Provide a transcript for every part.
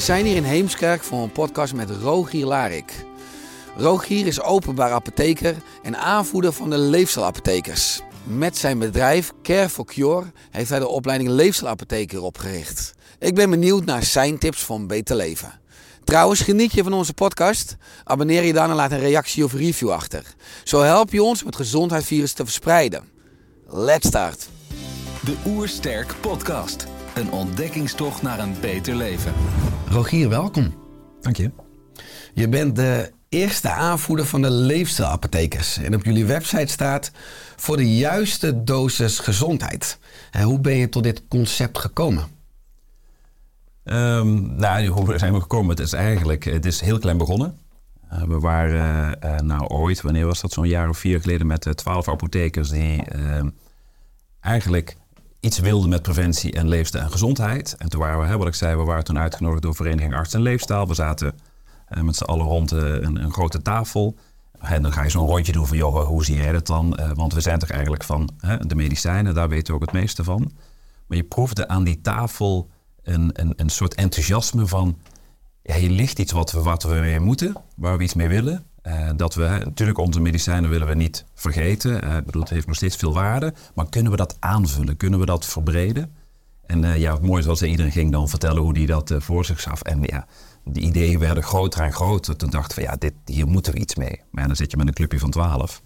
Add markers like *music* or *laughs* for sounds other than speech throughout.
We zijn hier in Heemskerk voor een podcast met Rogier Larik. Rogier is openbaar apotheker en aanvoerder van de leefstijlapothekers. Met zijn bedrijf Care for Cure heeft hij de opleiding leefstijlapotheker opgericht. Ik ben benieuwd naar zijn tips voor een beter leven. Trouwens, geniet je van onze podcast? Abonneer je dan en laat een reactie of review achter. Zo help je ons om het gezondheidsvirus te verspreiden. Let's start. De Oersterk Podcast. Een ontdekkingstocht naar een beter leven. Rogier, welkom. Dank je. Je bent de eerste aanvoerder van de leefstijlapothekers. En op jullie website staat voor de juiste dosis gezondheid. En hoe ben je tot dit concept gekomen? Ehm, nou, hoe zijn we gekomen? Het is eigenlijk het is heel klein begonnen. Uh, we waren uh, nou ooit, wanneer was dat, zo'n jaar of vier geleden met uh, twaalf apothekers die ehm, eigenlijk iets wilden met preventie en leefstijl en gezondheid. En toen waren we, hè, wat ik zei, we waren toen uitgenodigd door Vereniging Arts en Leefstijl. We zaten met z'n allen rond een, een, grote tafel. En dan ga je zo'n rondje doen van, joh, hoe zie jij dat dan? want we zijn toch eigenlijk van de medicijnen, daar weten we ook het meeste van. Maar je proefde aan die tafel een, een, een soort enthousiasme van... Ja, hier ligt iets wat we, wat we mee moeten, waar we iets mee willen. Uh, dat we, natuurlijk, onze medicijnen willen we niet vergeten. Uh, het heeft nog steeds veel waarde. Maar kunnen we dat aanvullen? Kunnen we dat verbreden? En uh, ja, het mooie was dat iedereen ging dan vertellen hoe hij dat voor zich zag. En ja, de ideeën werden groter en groter. Toen dachten we, ja, dit, hier moeten we iets mee. Maar dan zit je met een clubje van twaalf.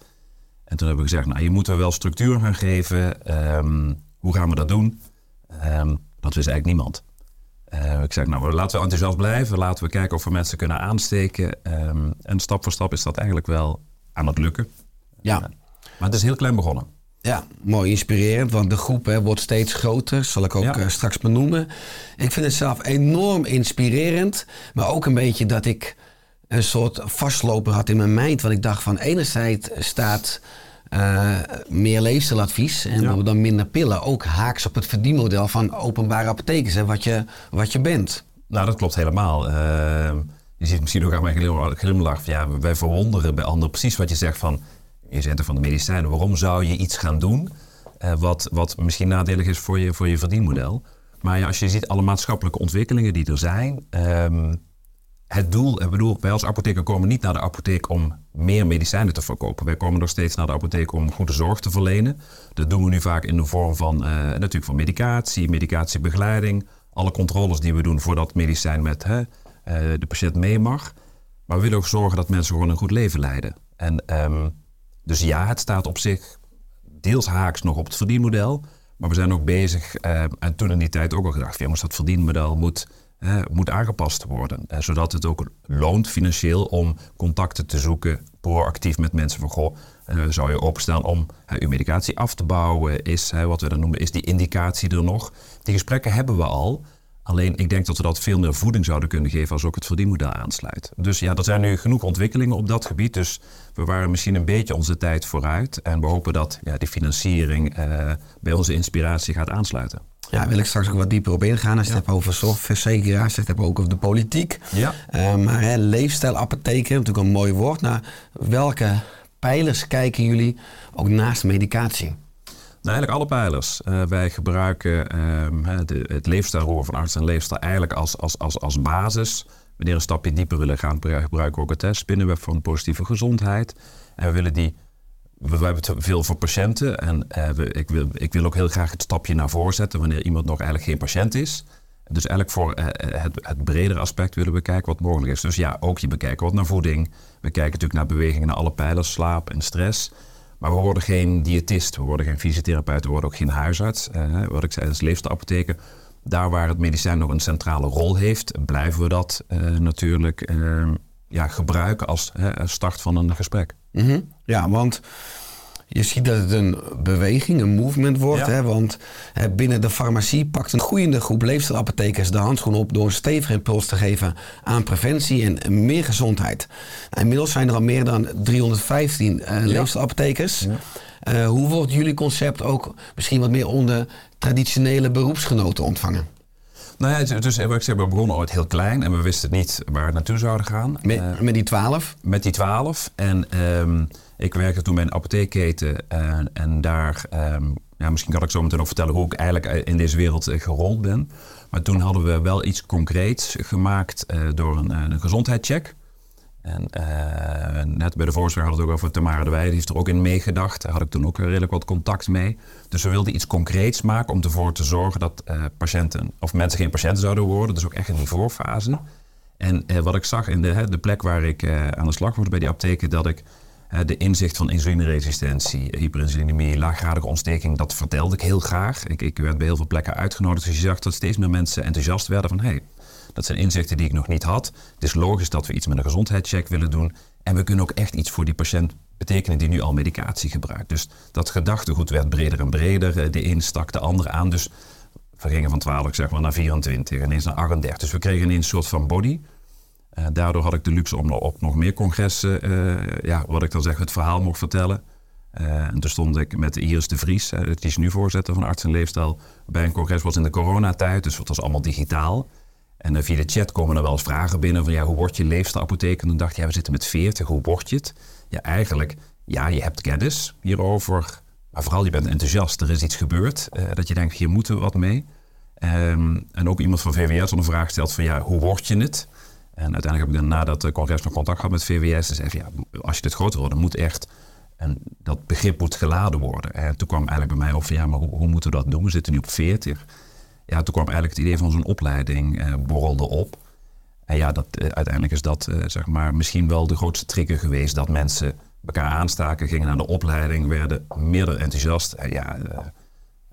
En toen hebben we gezegd, nou, hier moeten we wel structuur gaan geven. Um, hoe gaan we dat doen? Um, dat wist eigenlijk niemand. Uh, ik zeg, nou, laten we enthousiast blijven. Laten we kijken of we mensen kunnen aansteken. Um, en stap voor stap is dat eigenlijk wel aan het lukken. Ja. Uh, maar het is heel klein begonnen. Ja, mooi inspirerend, want de groep hè, wordt steeds groter. Zal ik ook ja. uh, straks benoemen. Ik vind het zelf enorm inspirerend. Maar ook een beetje dat ik een soort vastloper had in mijn mind. Want ik dacht van enerzijds staat... Uh, meer leefstijladvies en ja. dan minder pillen. Ook haaks op het verdienmodel van openbare apothekers, hè, wat, je, wat je bent. Nou, dat klopt helemaal. Uh, je ziet misschien ook aan mijn glimlach. Ja, wij verwonderen bij anderen precies wat je zegt van... je bent er van de medicijnen. Waarom zou je iets gaan doen uh, wat, wat misschien nadelig is voor je, voor je verdienmodel? Maar ja, als je ziet alle maatschappelijke ontwikkelingen die er zijn... Um, het doel, ik bedoel, wij als apotheker komen niet naar de apotheek om meer medicijnen te verkopen. Wij komen nog steeds naar de apotheek om goede zorg te verlenen. Dat doen we nu vaak in de vorm van, uh, natuurlijk van medicatie, medicatiebegeleiding. Alle controles die we doen voordat medicijn met hè, uh, de patiënt mee mag. Maar we willen ook zorgen dat mensen gewoon een goed leven leiden. En um, dus ja, het staat op zich deels haaks nog op het verdienmodel. Maar we zijn ook bezig, uh, en toen in die tijd ook al gedacht, ja, dat verdienmodel moet uh, moet aangepast worden. Zodat het ook loont financieel om contacten te zoeken, proactief met mensen van goh, uh, zou je openstaan om uw medicatie af te bouwen? Is wat we dan noemen, is die indicatie er nog? Die gesprekken hebben we al. Alleen ik denk dat we dat veel meer voeding zouden kunnen geven als ook het verdienmodel aansluit. Dus ja, er zijn nu genoeg ontwikkelingen op dat gebied. Dus we waren misschien een beetje onze tijd vooruit. En we hopen dat ja, die financiering bij onze inspiratie gaat aansluiten. Ja, daar wil ik straks ook wat dieper op ingaan. Als je ja. het hebt over zorgverzekeraars, als je het hebt ook over de politiek. Ja. Uh, maar hè, leefstijlapotheken, natuurlijk een mooi woord. Naar welke pijlers kijken jullie ook naast medicatie? Nou, eigenlijk alle pijlers. Uh, wij gebruiken de, het leefstijlroer van arts en leefstijl eigenlijk als, als, als, als basis. Wanneer we een stapje dieper willen gaan, gebruiken we ook het hè, spinnenweb van positieve gezondheid. En we willen die we, hebben het veel voor patiënten. En we, ik, wil, ik wil ook heel graag het stapje naar voren zetten wanneer iemand nog eigenlijk geen patiënt is. Dus eigenlijk voor eh, het, het bredere aspect willen we kijken wat mogelijk is. Dus ja, ook je bekijken wat naar voeding. We kijken natuurlijk naar bewegingen, naar alle pijlers, slaap en stress. Maar we worden geen diëtist, we worden geen fysiotherapeut, we worden ook geen huisarts. Eh, wat ik zei, dat is leefstijlapotheken. Daar waar het medicijn nog een centrale rol heeft, blijven we dat eh, natuurlijk eh, ja, gebruiken als eh, start van een gesprek. Mhm. Ja, want je ziet dat het een beweging, een movement wordt. Ja. Hè, want hè, binnen de farmacie pakt een groeiende groep leefstijlapothekers de handschoen op door een stevige impuls te geven aan preventie en meer gezondheid. Nou, inmiddels zijn er al meer dan 315 eh leefstijlapothekers. Eh, hoe wordt jullie concept ook misschien wat meer onder traditionele beroepsgenoten ontvangen? Nou ja, het- dus wat ik zeg, we begonnen ooit heel klein en we wisten niet waar we naartoe zouden gaan. Met, Eh, met die 12? met die 12. En ehm, ik werkte toen bij een apotheekketen. eh, en daar, ehm, ja, misschien kan ik zo meteen ook vertellen hoe ik eigenlijk eh, in deze wereld gerold ben. Maar toen hadden we wel iets concreets gemaakt door een, een gezondheidscheck. En eh, net bij de voorspraak hadden we het ook over Tamara de Weijden, die heeft er ook in meegedacht. Daar had ik toen ook redelijk wat contact mee. Dus we wilden iets concreets maken om ervoor te zorgen dat eh, patiënten of mensen geen patiënten zouden worden. Dus ook echt in die voorfase. En eh, wat ik zag in de, de plek waar ik aan de slag was bij die apotheken, dat ik de inzicht van insulineresistentie, hyperinsulinemie, laaggradige ontsteking, dat vertelde ik heel graag. Ik, ik werd bij heel veel plekken uitgenodigd. Dus je zag dat steeds meer mensen enthousiast werden van hé, hey, dat zijn inzichten die ik nog niet had. Het is logisch dat we iets met een gezondheidscheck willen doen. En we kunnen ook echt iets voor die patiënt betekenen die nu al medicatie gebruikt. Dus dat gedachtegoed werd breder en breder. Eh, De een stak de andere aan. Dus we gingen van 12 zeg maar, naar 24 en ineens naar 38. Dus we kregen ineens een soort van body. Eh, daardoor had ik de luxe om op nog meer congressen, eh, ja, wat ik dan zeg, het verhaal mocht vertellen. En toen stond ik met Iris de Vries, die is nu voorzitter van Arts en Leefstijl, bij een congres was in de coronatijd, dus het was allemaal digitaal. En eh, via de chat komen er wel eens vragen binnen van ja, hoe word je leefstijlapotheker? En toen dacht ik, ja, we zitten met 40, hoe word je het? Ja, eigenlijk, ja, je hebt kennis hierover, maar vooral je bent enthousiast. Er is iets gebeurd eh, dat je denkt, hier moeten we wat mee. Ehm, en ook iemand van VWS had een vraag gesteld van ja, hoe word je het? En uiteindelijk heb ik dan na dat congres nog contact gehad met VWS. En zei ja, als je dit groter wil, dan moet echt... En dat begrip moet geladen worden. En toen kwam eigenlijk bij mij van ja, maar hoe, hoe moeten we dat doen? We zitten nu op 40. Ja, toen kwam eigenlijk het idee van zo'n opleiding eh, borrelde op. En ja, dat, eh, uiteindelijk is dat eh, zeg maar misschien wel de grootste trigger geweest. Dat mensen elkaar aanstaken, gingen naar de opleiding, werden meer enthousiast. En ja,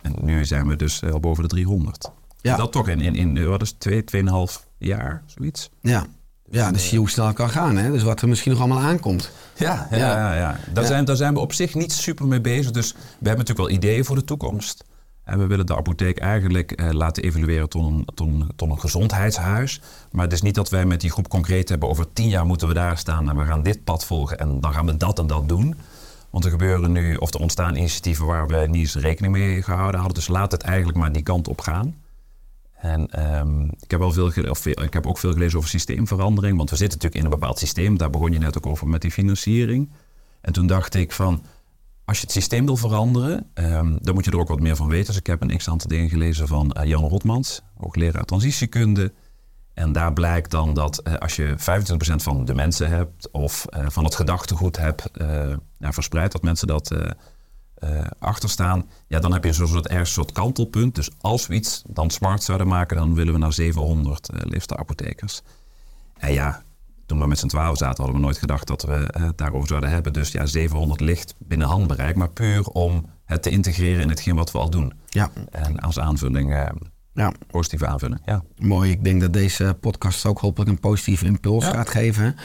en nu zijn we dus al boven de 300. Ja. Dat toch in, in, in wat is twee, tweeënhalf jaar, zoiets. Ja. Ja, dus zie je hoe snel het kan gaan. Hè? Dus wat er misschien nog allemaal aankomt. Ja, ja, ja. ja. Daar, Ja. Zijn, daar zijn we op zich niet super mee bezig. Dus we hebben natuurlijk wel ideeën voor de toekomst. En we willen de apotheek eigenlijk eh, laten evalueren tot een, een, gezondheidshuis. Maar het is niet dat wij met die groep concreet hebben... over tien jaar moeten we daar staan en we gaan dit pad volgen... en dan gaan we dat en dat doen. Want er gebeuren nu, of er ontstaan initiatieven... waar we niet eens rekening mee gehouden hadden. Dus laat het eigenlijk maar die kant op gaan. En ehm, ik, heb wel veel, of ik heb ook veel gelezen over systeemverandering. Want we zitten natuurlijk in een bepaald systeem. Daar begon je net ook over met die financiering. En toen dacht ik van, als je het systeem wil veranderen, ehm, dan moet je er ook wat meer van weten. Dus ik heb een x-aantal dingen gelezen van eh, Jan Rotmans, hoogleraar transitiekunde. En daar blijkt dan dat eh, als je 25% van de mensen hebt of eh, van het gedachtegoed hebt verspreid, dat mensen dat eh, eh, achter staan, ja, dan heb je zo'n soort, soort kantelpunt. Dus als we iets dan smart zouden maken, dan willen we naar 700 uh, leefstijlapothekers. En ja, toen we met z'n twaalf zaten, hadden we nooit gedacht dat we eh, het daarover zouden hebben. Dus ja, 700 ligt binnen handbereik, maar puur om het te integreren in hetgeen wat we al doen. Ja, En als aanvulling, eh, ja. positieve aanvulling, ja. Mooi, ik denk dat deze podcast ook hopelijk een positieve impuls Ja. gaat geven.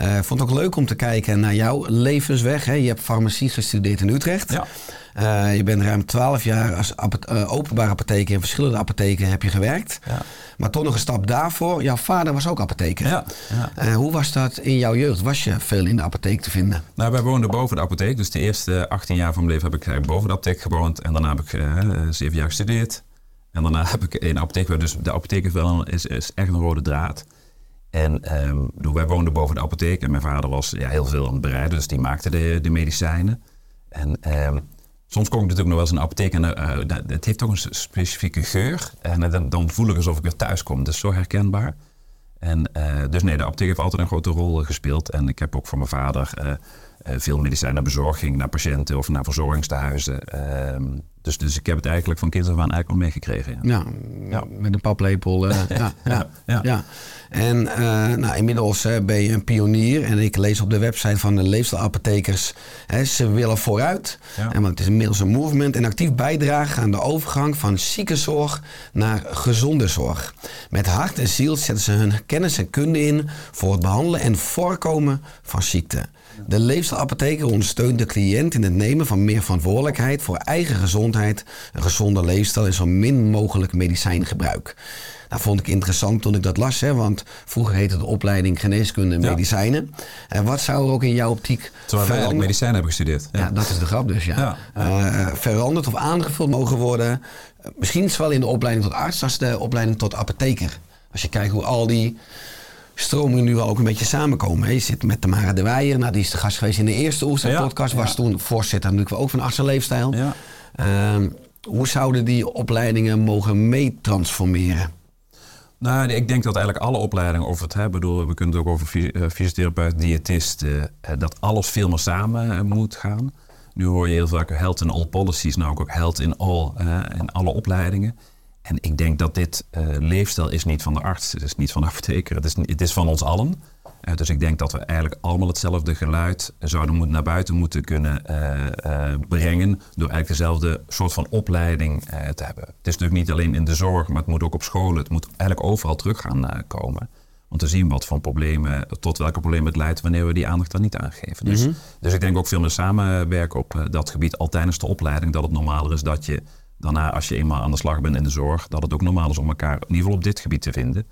Ik vond het ook leuk om te kijken naar jouw levensweg. Hè. Je hebt farmacie gestudeerd in Utrecht. Ja. Eh, je bent ruim 12 jaar als eh, openbare apotheker in verschillende apotheken heb je gewerkt. Ja. Maar toch nog een stap daarvoor. Jouw vader was ook apotheker. Ja, ja. Hoe was dat in jouw jeugd? Was je veel in de apotheek te vinden? Nou, wij woonden boven de apotheek. Dus de eerste 18 jaar van mijn leven heb ik boven de apotheek gewoond. En daarna heb ik eh, zeven jaar gestudeerd. En daarna heb ik in de apotheek. Dus de apotheek is, wel is, is echt een rode draad. En ehm, bedoel, wij woonden boven de apotheek. En mijn vader was ja, heel veel aan het bereiden. Dus die maakte de, de medicijnen. En ehm, soms kom ik natuurlijk nog wel eens in een apotheek. En dat- het heeft toch een specifieke geur. En eh, dan, dan voel ik alsof ik weer thuis kom. Dat is zo herkenbaar. En, dus nee, de apotheek heeft altijd een grote rol gespeeld. En ik heb ook voor mijn vader veel medicijnen bezorgd. Ging naar patiënten of naar verzorgingstehuizen. Dus Dus, ik heb het eigenlijk van kinds af aan eigenlijk al meegekregen. Ja. Ja, met een paplepel. eh, *laughs* ja, ja, ja. ja. En eh, nou, inmiddels eh, ben je een pionier. En ik lees op de website van de leefstijlapothekers... Hè, ze willen vooruit. En, want het is inmiddels een movement. En actief bijdragen aan de overgang van ziekenzorg naar gezonde zorg. Met hart en ziel zetten ze hun kennis en kunde in... voor het behandelen en voorkomen van ziekte. De leefstijlapotheker ondersteunt de cliënt in het nemen van meer verantwoordelijkheid voor eigen gezondheid, een gezonde leefstijl en zo min mogelijk medicijngebruik. Dat vond ik interessant toen ik dat las, hè, want vroeger heette de opleiding geneeskunde en Ja. medicijnen. En wat zou er ook in jouw optiek Terwijl wij veranderd- medicijnen hebben gestudeerd. ja, dat is de grap dus, ja. Ja. Eh, veranderd of aangevuld mogen worden. Misschien zowel in de opleiding tot arts als de opleiding tot apotheker. Als je kijkt hoe al die stromingen nu al ook een beetje samenkomen. Je zit met Tamara de Weijer. Nou, die is de gast geweest in de eerste Oester Ja, podcast. Was toen voorzitter natuurlijk ook van Arts en Leefstijl. Ja. Ehm, hoe zouden die opleidingen mogen meetransformeren? Nou, ik denk dat eigenlijk alle opleidingen over het hebben, bedoel, we kunnen het ook over eh, fysiotherapeut, diëtist, eh, eh, dat alles veel meer samen eh, moet gaan. Nu hoor je heel vaak health in all policies, nou ook health in all, eh, in alle opleidingen. En ik denk dat dit eh, leefstijl is niet van de arts, het is niet van de apotheker, het is, het is van ons allen. Eh, dus ik denk dat we eigenlijk allemaal hetzelfde geluid zouden moeten naar buiten moeten kunnen eh, brengen. Door eigenlijk dezelfde soort van opleiding te hebben. Het is natuurlijk niet alleen in de zorg, maar het moet ook op scholen. Het moet eigenlijk overal terug gaan komen. Om te zien wat voor problemen, tot welke problemen het leidt wanneer we die aandacht daar niet aan geven. Dus, dus ik denk ook veel meer samenwerken op dat gebied al tijdens de opleiding. Dat het normaler is dat je daarna, als je eenmaal aan de slag bent in de zorg, dat het ook normaal is om elkaar in ieder geval op dit gebied te vinden.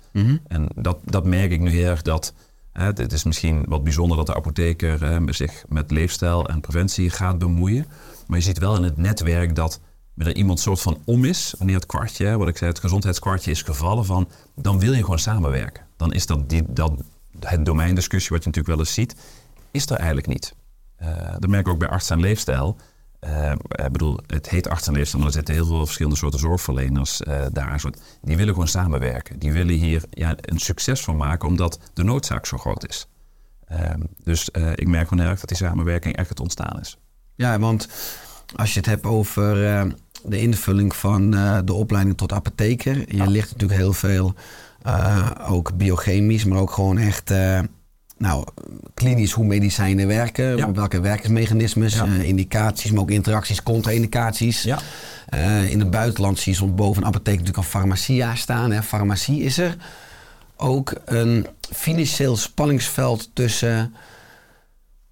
En dat, dat merk ik nu heel erg dat. Hè, het is misschien wat bijzonder dat de apotheker hè, zich met leefstijl en preventie gaat bemoeien. Maar je ziet wel in het netwerk dat er iemand soort van om is. Wanneer het kwartje, hè, wat ik zei, het gezondheidskwartje is gevallen van. Dan wil je gewoon samenwerken. Dan is dat, die, dat het domeindiscussie wat je natuurlijk wel eens ziet, is er eigenlijk niet. Eh, dat merk ik ook bij arts en leefstijl. Eh, ik bedoel, het heet leefstijl, maar er zitten heel veel verschillende soorten zorgverleners eh, daar. Soort- Die willen gewoon samenwerken. Die willen hier ja, een succes van maken, omdat de noodzaak zo groot is. Ehm, dus eh, ik merk gewoon erg dat die samenwerking echt het ontstaan is. Ja, want als je het hebt over de invulling van de opleiding tot apotheker. Je ligt natuurlijk heel veel, ook biochemisch, maar ook gewoon echt nou, klinisch hoe medicijnen werken. Ja. Welke werkingsmechanismes, Ja. eh, indicaties, maar ook interacties, contra-indicaties. Ja. Eh, in het buitenland zie je soms boven een apotheek natuurlijk al farmacia staan. Hè. Farmacie is er ook een financieel spanningsveld tussen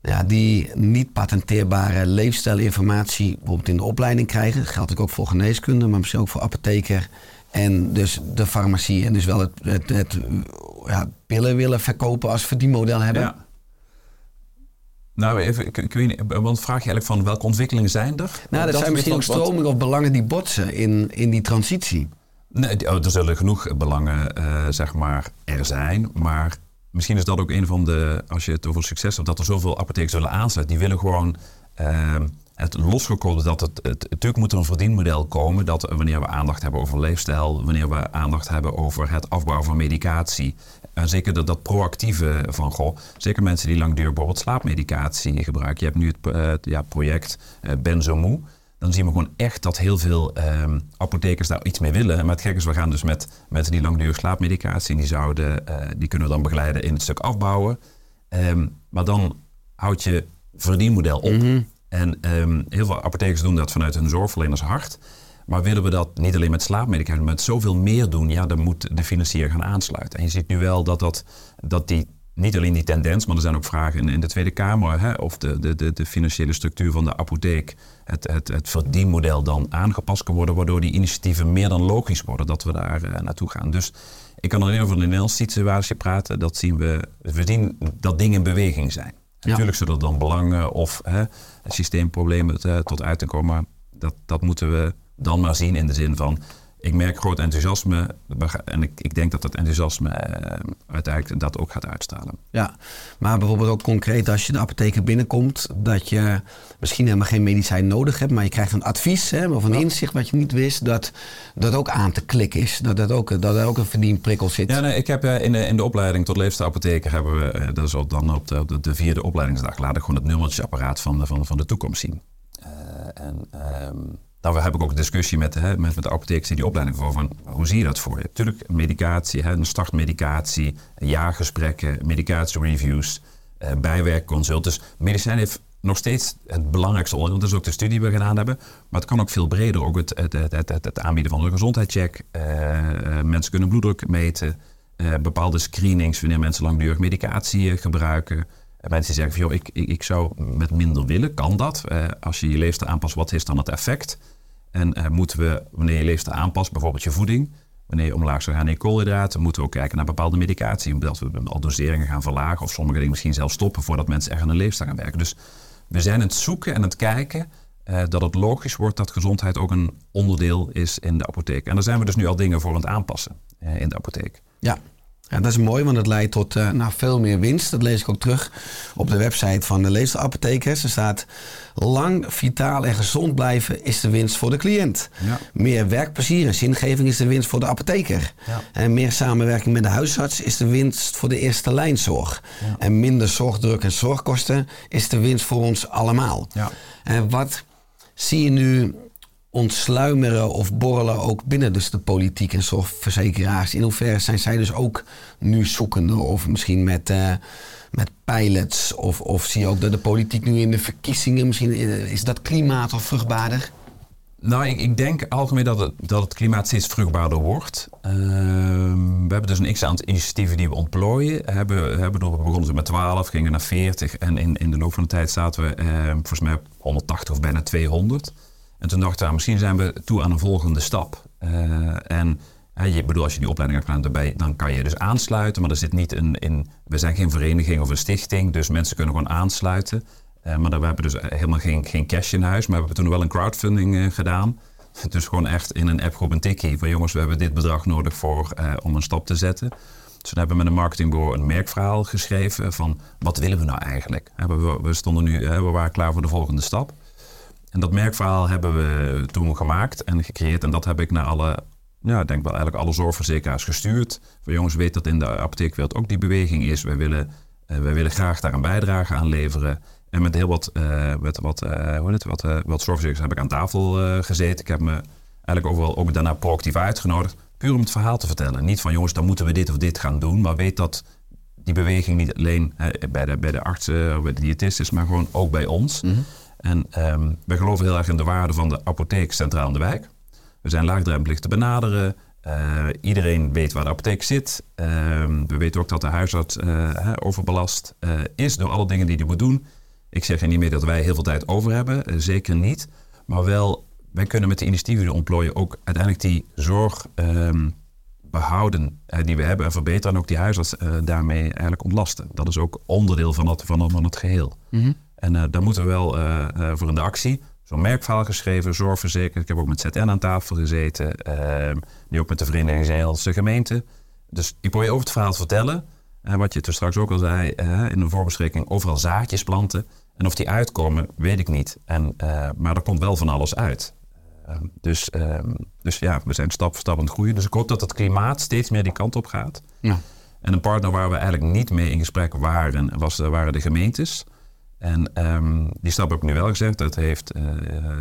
ja, die niet patenteerbare leefstijlinformatie bijvoorbeeld in de opleiding krijgen. Dat geldt ook voor geneeskunde, maar misschien ook voor apotheker. En dus de farmacie en dus wel het, het, het ja, pillen willen verkopen als verdienmodel hebben. Ja. Nou, even, ik, ik weet niet, want vraag je eigenlijk van welke ontwikkelingen zijn er? Nou, er Dat zijn misschien ook wat- stromingen of belangen die botsen in, in die transitie. Nee, oh, er zullen genoeg belangen eh, zeg maar, er zijn. Maar misschien is dat ook een van de, als je het over succes hebt, dat er zoveel apothekers willen aansluiten. Die willen gewoon eh, het losgekoppeld dat het, het. Natuurlijk moet er een verdienmodel komen. Dat wanneer we aandacht hebben over leefstijl, wanneer we aandacht hebben over het afbouwen van medicatie. En zeker dat, dat proactieve van, goh, zeker mensen die langdurig bijvoorbeeld slaapmedicatie gebruiken. Je hebt nu het, eh, ja, project Benzomoe dan zien we gewoon echt dat heel veel ehm, apothekers daar iets mee willen. Maar het gekke is, we gaan dus met mensen die langdurig slaapmedicatie... en die, zouden, eh, die kunnen we dan begeleiden in het stuk afbouwen. Ehm, maar dan houd je verdienmodel op. En ehm, heel veel apothekers doen dat vanuit hun zorgverlenershart. Maar willen we dat niet alleen met slaapmedicatie, maar met zoveel meer doen... ja, dan moet de financier gaan aansluiten. En je ziet nu wel dat, dat, dat die niet alleen die tendens, maar er zijn ook vragen in, in de Tweede Kamer hè, of de, de, de, de financiële structuur van de apotheek, het, het, het verdienmodel dan aangepast kan worden, waardoor die initiatieven meer dan logisch worden dat we daar eh, naartoe gaan. Dus ik kan alleen over de Nederlandse situatie praten. Dat zien we, we zien dat dingen in beweging zijn. Natuurlijk zullen er dan belangen of hè, systeemproblemen eh, tot uiting komen, maar dat, dat moeten we dan maar zien in de zin van ik merk groot enthousiasme. En ik, ik denk dat dat enthousiasme eh, uiteindelijk dat ook gaat uitstralen. Ja, maar bijvoorbeeld ook concreet als je de apotheker binnenkomt, dat je misschien helemaal geen medicijn nodig hebt, maar je krijgt een advies hè, of een inzicht wat je niet wist, dat dat ook aan te klikken is. Dat, dat, ook, dat er ook een verdienprikkel zit. Ja, nee, ik heb eh, in, de, in de opleiding tot leefstijlapotheker hebben we, eh, dat is al dan op de, de, de vierde opleidingsdag, laat ik gewoon het nummertjeapparaat van de, van, van de toekomst zien. Eh, en ehm, daar heb ik ook een discussie met, hè, met, met de apothekers die die opleiding voor. Van, hoe zie je dat voor je? Natuurlijk, medicatie, hè, een startmedicatie, jaargesprekken, medicatiereviews, eh, bijwerkconsult. Dus medicijn heeft nog steeds het belangrijkste onderdeel. Dat is ook de studie die we gedaan hebben. Maar het kan ook veel breder. Ook het, het, het, het, het aanbieden van een gezondheidscheck. Eh, eh, mensen kunnen bloeddruk meten. eh, bepaalde screenings wanneer mensen langdurig medicatie eh, gebruiken. En mensen die zeggen van, joh, ik, ik, ik zou met minder willen. Kan dat? Eh, als je je leefstijl aanpast, wat is dan het effect? En eh, moeten we, wanneer je leefstijl aanpast, bijvoorbeeld je voeding... Wanneer je omlaag zou gaan in koolhydraten, moeten we ook kijken naar bepaalde medicatie. Omdat we al doseringen gaan verlagen of sommige dingen misschien zelfs stoppen voordat mensen echt aan een leefstijl gaan werken. Dus we zijn aan het zoeken en aan het kijken eh, dat het logisch wordt dat gezondheid ook een onderdeel is in de apotheek. En daar zijn we dus nu al dingen voor aan het aanpassen eh, in de apotheek. Ja. Ja, dat is mooi, want het leidt tot eh, nou, veel meer winst. Dat lees ik ook terug op de website van de leefstijlapothekers. Er staat, lang, vitaal en gezond blijven is de winst voor de cliënt. Ja. Meer werkplezier en zingeving is de winst voor de apotheker. Ja. En meer samenwerking met de huisarts is de winst voor de eerste lijnzorg. En minder zorgdruk en zorgkosten is de winst voor ons allemaal. Ja. En wat zie je nu ontsluimeren of borrelen ook binnen dus de politiek en zorgverzekeraars? In hoeverre zijn zij dus ook nu zoekende of misschien met, eh, met pilots? Of, of zie je ook dat de politiek nu in de verkiezingen, misschien eh, is dat klimaat of vruchtbaarder? Nou, ik, ik denk algemeen dat het, dat het klimaat steeds vruchtbaarder wordt. Ehm, we hebben dus een x-aantal initiatieven die we ontplooien. Hebben, hebben we begonnen met 12, gingen naar 40. En in, in de loop van de tijd zaten we ehm, volgens mij op 180 of bijna 200. En toen dachten we, ah, misschien zijn we toe aan een volgende stap. Eh, en je bedoel, als je die opleiding hebt gedaan, daarbij, dan kan je dus aansluiten. Maar er zit niet een, in, we zijn geen vereniging of een stichting. Dus mensen kunnen gewoon aansluiten. Eh, maar daar, we hebben dus helemaal geen, geen cash in huis. Maar we hebben toen wel een crowdfunding eh, gedaan. *laughs* Dus gewoon echt in een appgroep een tikkie van jongens, we hebben dit bedrag nodig voor, eh, om een stap te zetten. Dus toen hebben we met een marketingbureau een merkverhaal geschreven van wat willen we nou eigenlijk? We, we stonden nu, we waren klaar voor de volgende stap. En dat merkverhaal hebben we toen gemaakt en gecreëerd. En dat heb ik naar alle, ja, denk wel eigenlijk alle zorgverzekeraars gestuurd. Van jongens, weet dat in de apotheekwereld ook die beweging is. Wij willen, eh, wij willen graag daar een bijdrage aan leveren. En met heel wat, eh, met wat, eh, hoe het, wat, wat zorgverzekeraars heb ik aan tafel gezeten. Ik heb me eigenlijk overal ook daarna proactief uitgenodigd. Puur om het verhaal te vertellen. Niet van jongens, dan moeten we dit of dit gaan doen. Maar weet dat die beweging niet alleen bij, de, bij de artsen bij de diëtist is, maar gewoon ook bij ons. En ehm wij geloven heel erg in de waarde van de apotheek centraal in de wijk. We zijn laagdrempelig te benaderen. Eh, iedereen weet waar de apotheek zit. Ehm, we weten ook dat de huisarts eh, overbelast eh, is door alle dingen die hij moet doen. Ik zeg er niet meer dat wij heel veel tijd over hebben. zeker niet. Maar wel, wij kunnen met de initiatieven die we ontplooien ook uiteindelijk die zorg ehm, behouden eh, die we hebben en verbeteren. En ook die huisarts daarmee eigenlijk ontlasten. Dat is ook onderdeel van van, het- geheel. En eh, daar moeten we wel eh, eh, voor in de actie. Zo'n merkverhaal geschreven, zorgverzekerd. Ik heb ook met ZN aan tafel gezeten. ehm, nu ook met de Vereniging Nederlandse Gemeenten. Dus ik probeer over het verhaal te vertellen. En wat je toen straks ook al zei, in een voorbeschikking overal zaadjes planten. En of die uitkomen, weet ik niet. En, maar er komt wel van alles uit. Eh, dus, ehm, dus ja, we zijn stap voor stap aan het groeien. Dus ik hoop dat het klimaat steeds meer die kant op gaat. Ja. En een partner waar we eigenlijk niet mee in gesprek waren, was, waren de gemeentes. En ehm, die stap heb ik nu wel gezegd. Dat heeft eh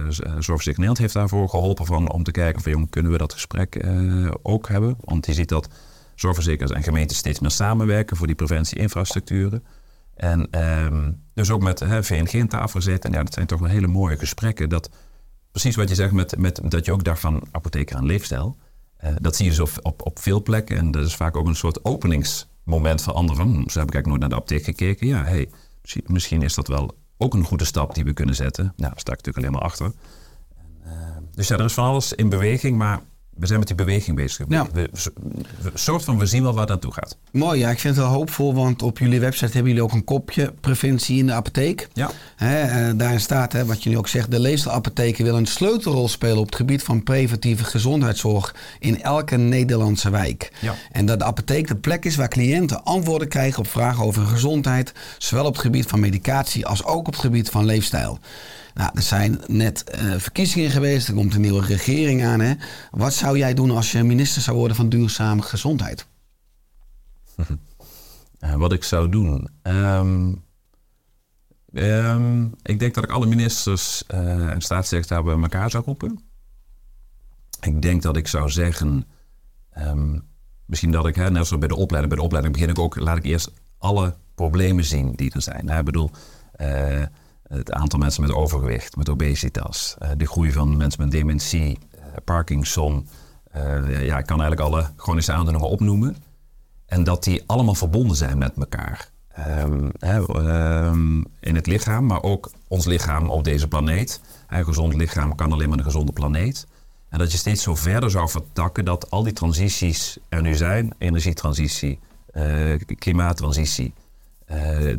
Z- Zorgverzekering Nederland heeft daarvoor geholpen van, om te kijken van jong, kunnen we dat gesprek eh, ook hebben? Want je ziet dat zorgverzekeraars en gemeenten steeds meer samenwerken voor die preventieinfrastructuren. En ehm, dus ook met hè, VNG aan tafel gezeten. En ja, dat zijn toch wel hele mooie gesprekken. Dat, precies wat je zegt, met, met, dat je ook dacht van apotheker aan leefstijl. Eh, dat zie je dus op, op, veel plekken. En dat is vaak ook een soort openingsmoment voor anderen. Van, hm, zo heb ik eigenlijk nooit naar de apotheek gekeken. Ja, hey, misschien, is dat wel ook een goede stap die we kunnen zetten. Nou, daar sta ik natuurlijk alleen maar achter. Eh, dus ja, er is van alles in beweging. Maar we zijn met die beweging bezig. Ja. We, soort van, we zien wel waar dat naartoe gaat. Mooi, ja, ik vind het wel hoopvol, want op jullie website hebben jullie ook een kopje preventie in de apotheek. Ja. Hè, eh, daarin staat, hè, wat je nu ook zegt, de leefstijlapotheken willen een sleutelrol spelen op het gebied van preventieve gezondheidszorg in elke Nederlandse wijk. Ja. En dat de apotheek de plek is waar cliënten antwoorden krijgen op vragen over hun gezondheid, zowel op het gebied van medicatie als ook op het gebied van leefstijl. Nou, er zijn net eh, verkiezingen geweest, er komt een nieuwe regering aan. Hè. Wat zou jij doen als je minister zou worden van duurzame gezondheid? *laughs* Eh, wat ik zou doen. Ehm, ehm, ik denk dat ik alle ministers eh, en staatssecretarissen bij elkaar zou roepen. Ik denk dat ik zou zeggen, ehm, misschien dat ik, hè, net zoals bij de opleiding, bij de opleiding begin ik ook, laat ik eerst alle problemen zien die er zijn. Nou, ik bedoel, het aantal mensen met overgewicht, met obesitas, eh, de groei van mensen met dementie, eh, Parkinson. eh, ja, ik kan eigenlijk alle chronische aandoeningen opnoemen. En dat die allemaal verbonden zijn met elkaar. Ehm, ehm, in het lichaam, maar ook ons lichaam op deze planeet. Een gezond lichaam kan alleen maar een gezonde planeet. En dat je steeds zo verder zou vertakken dat al die transities er nu zijn. Energietransitie, klimaattransitie,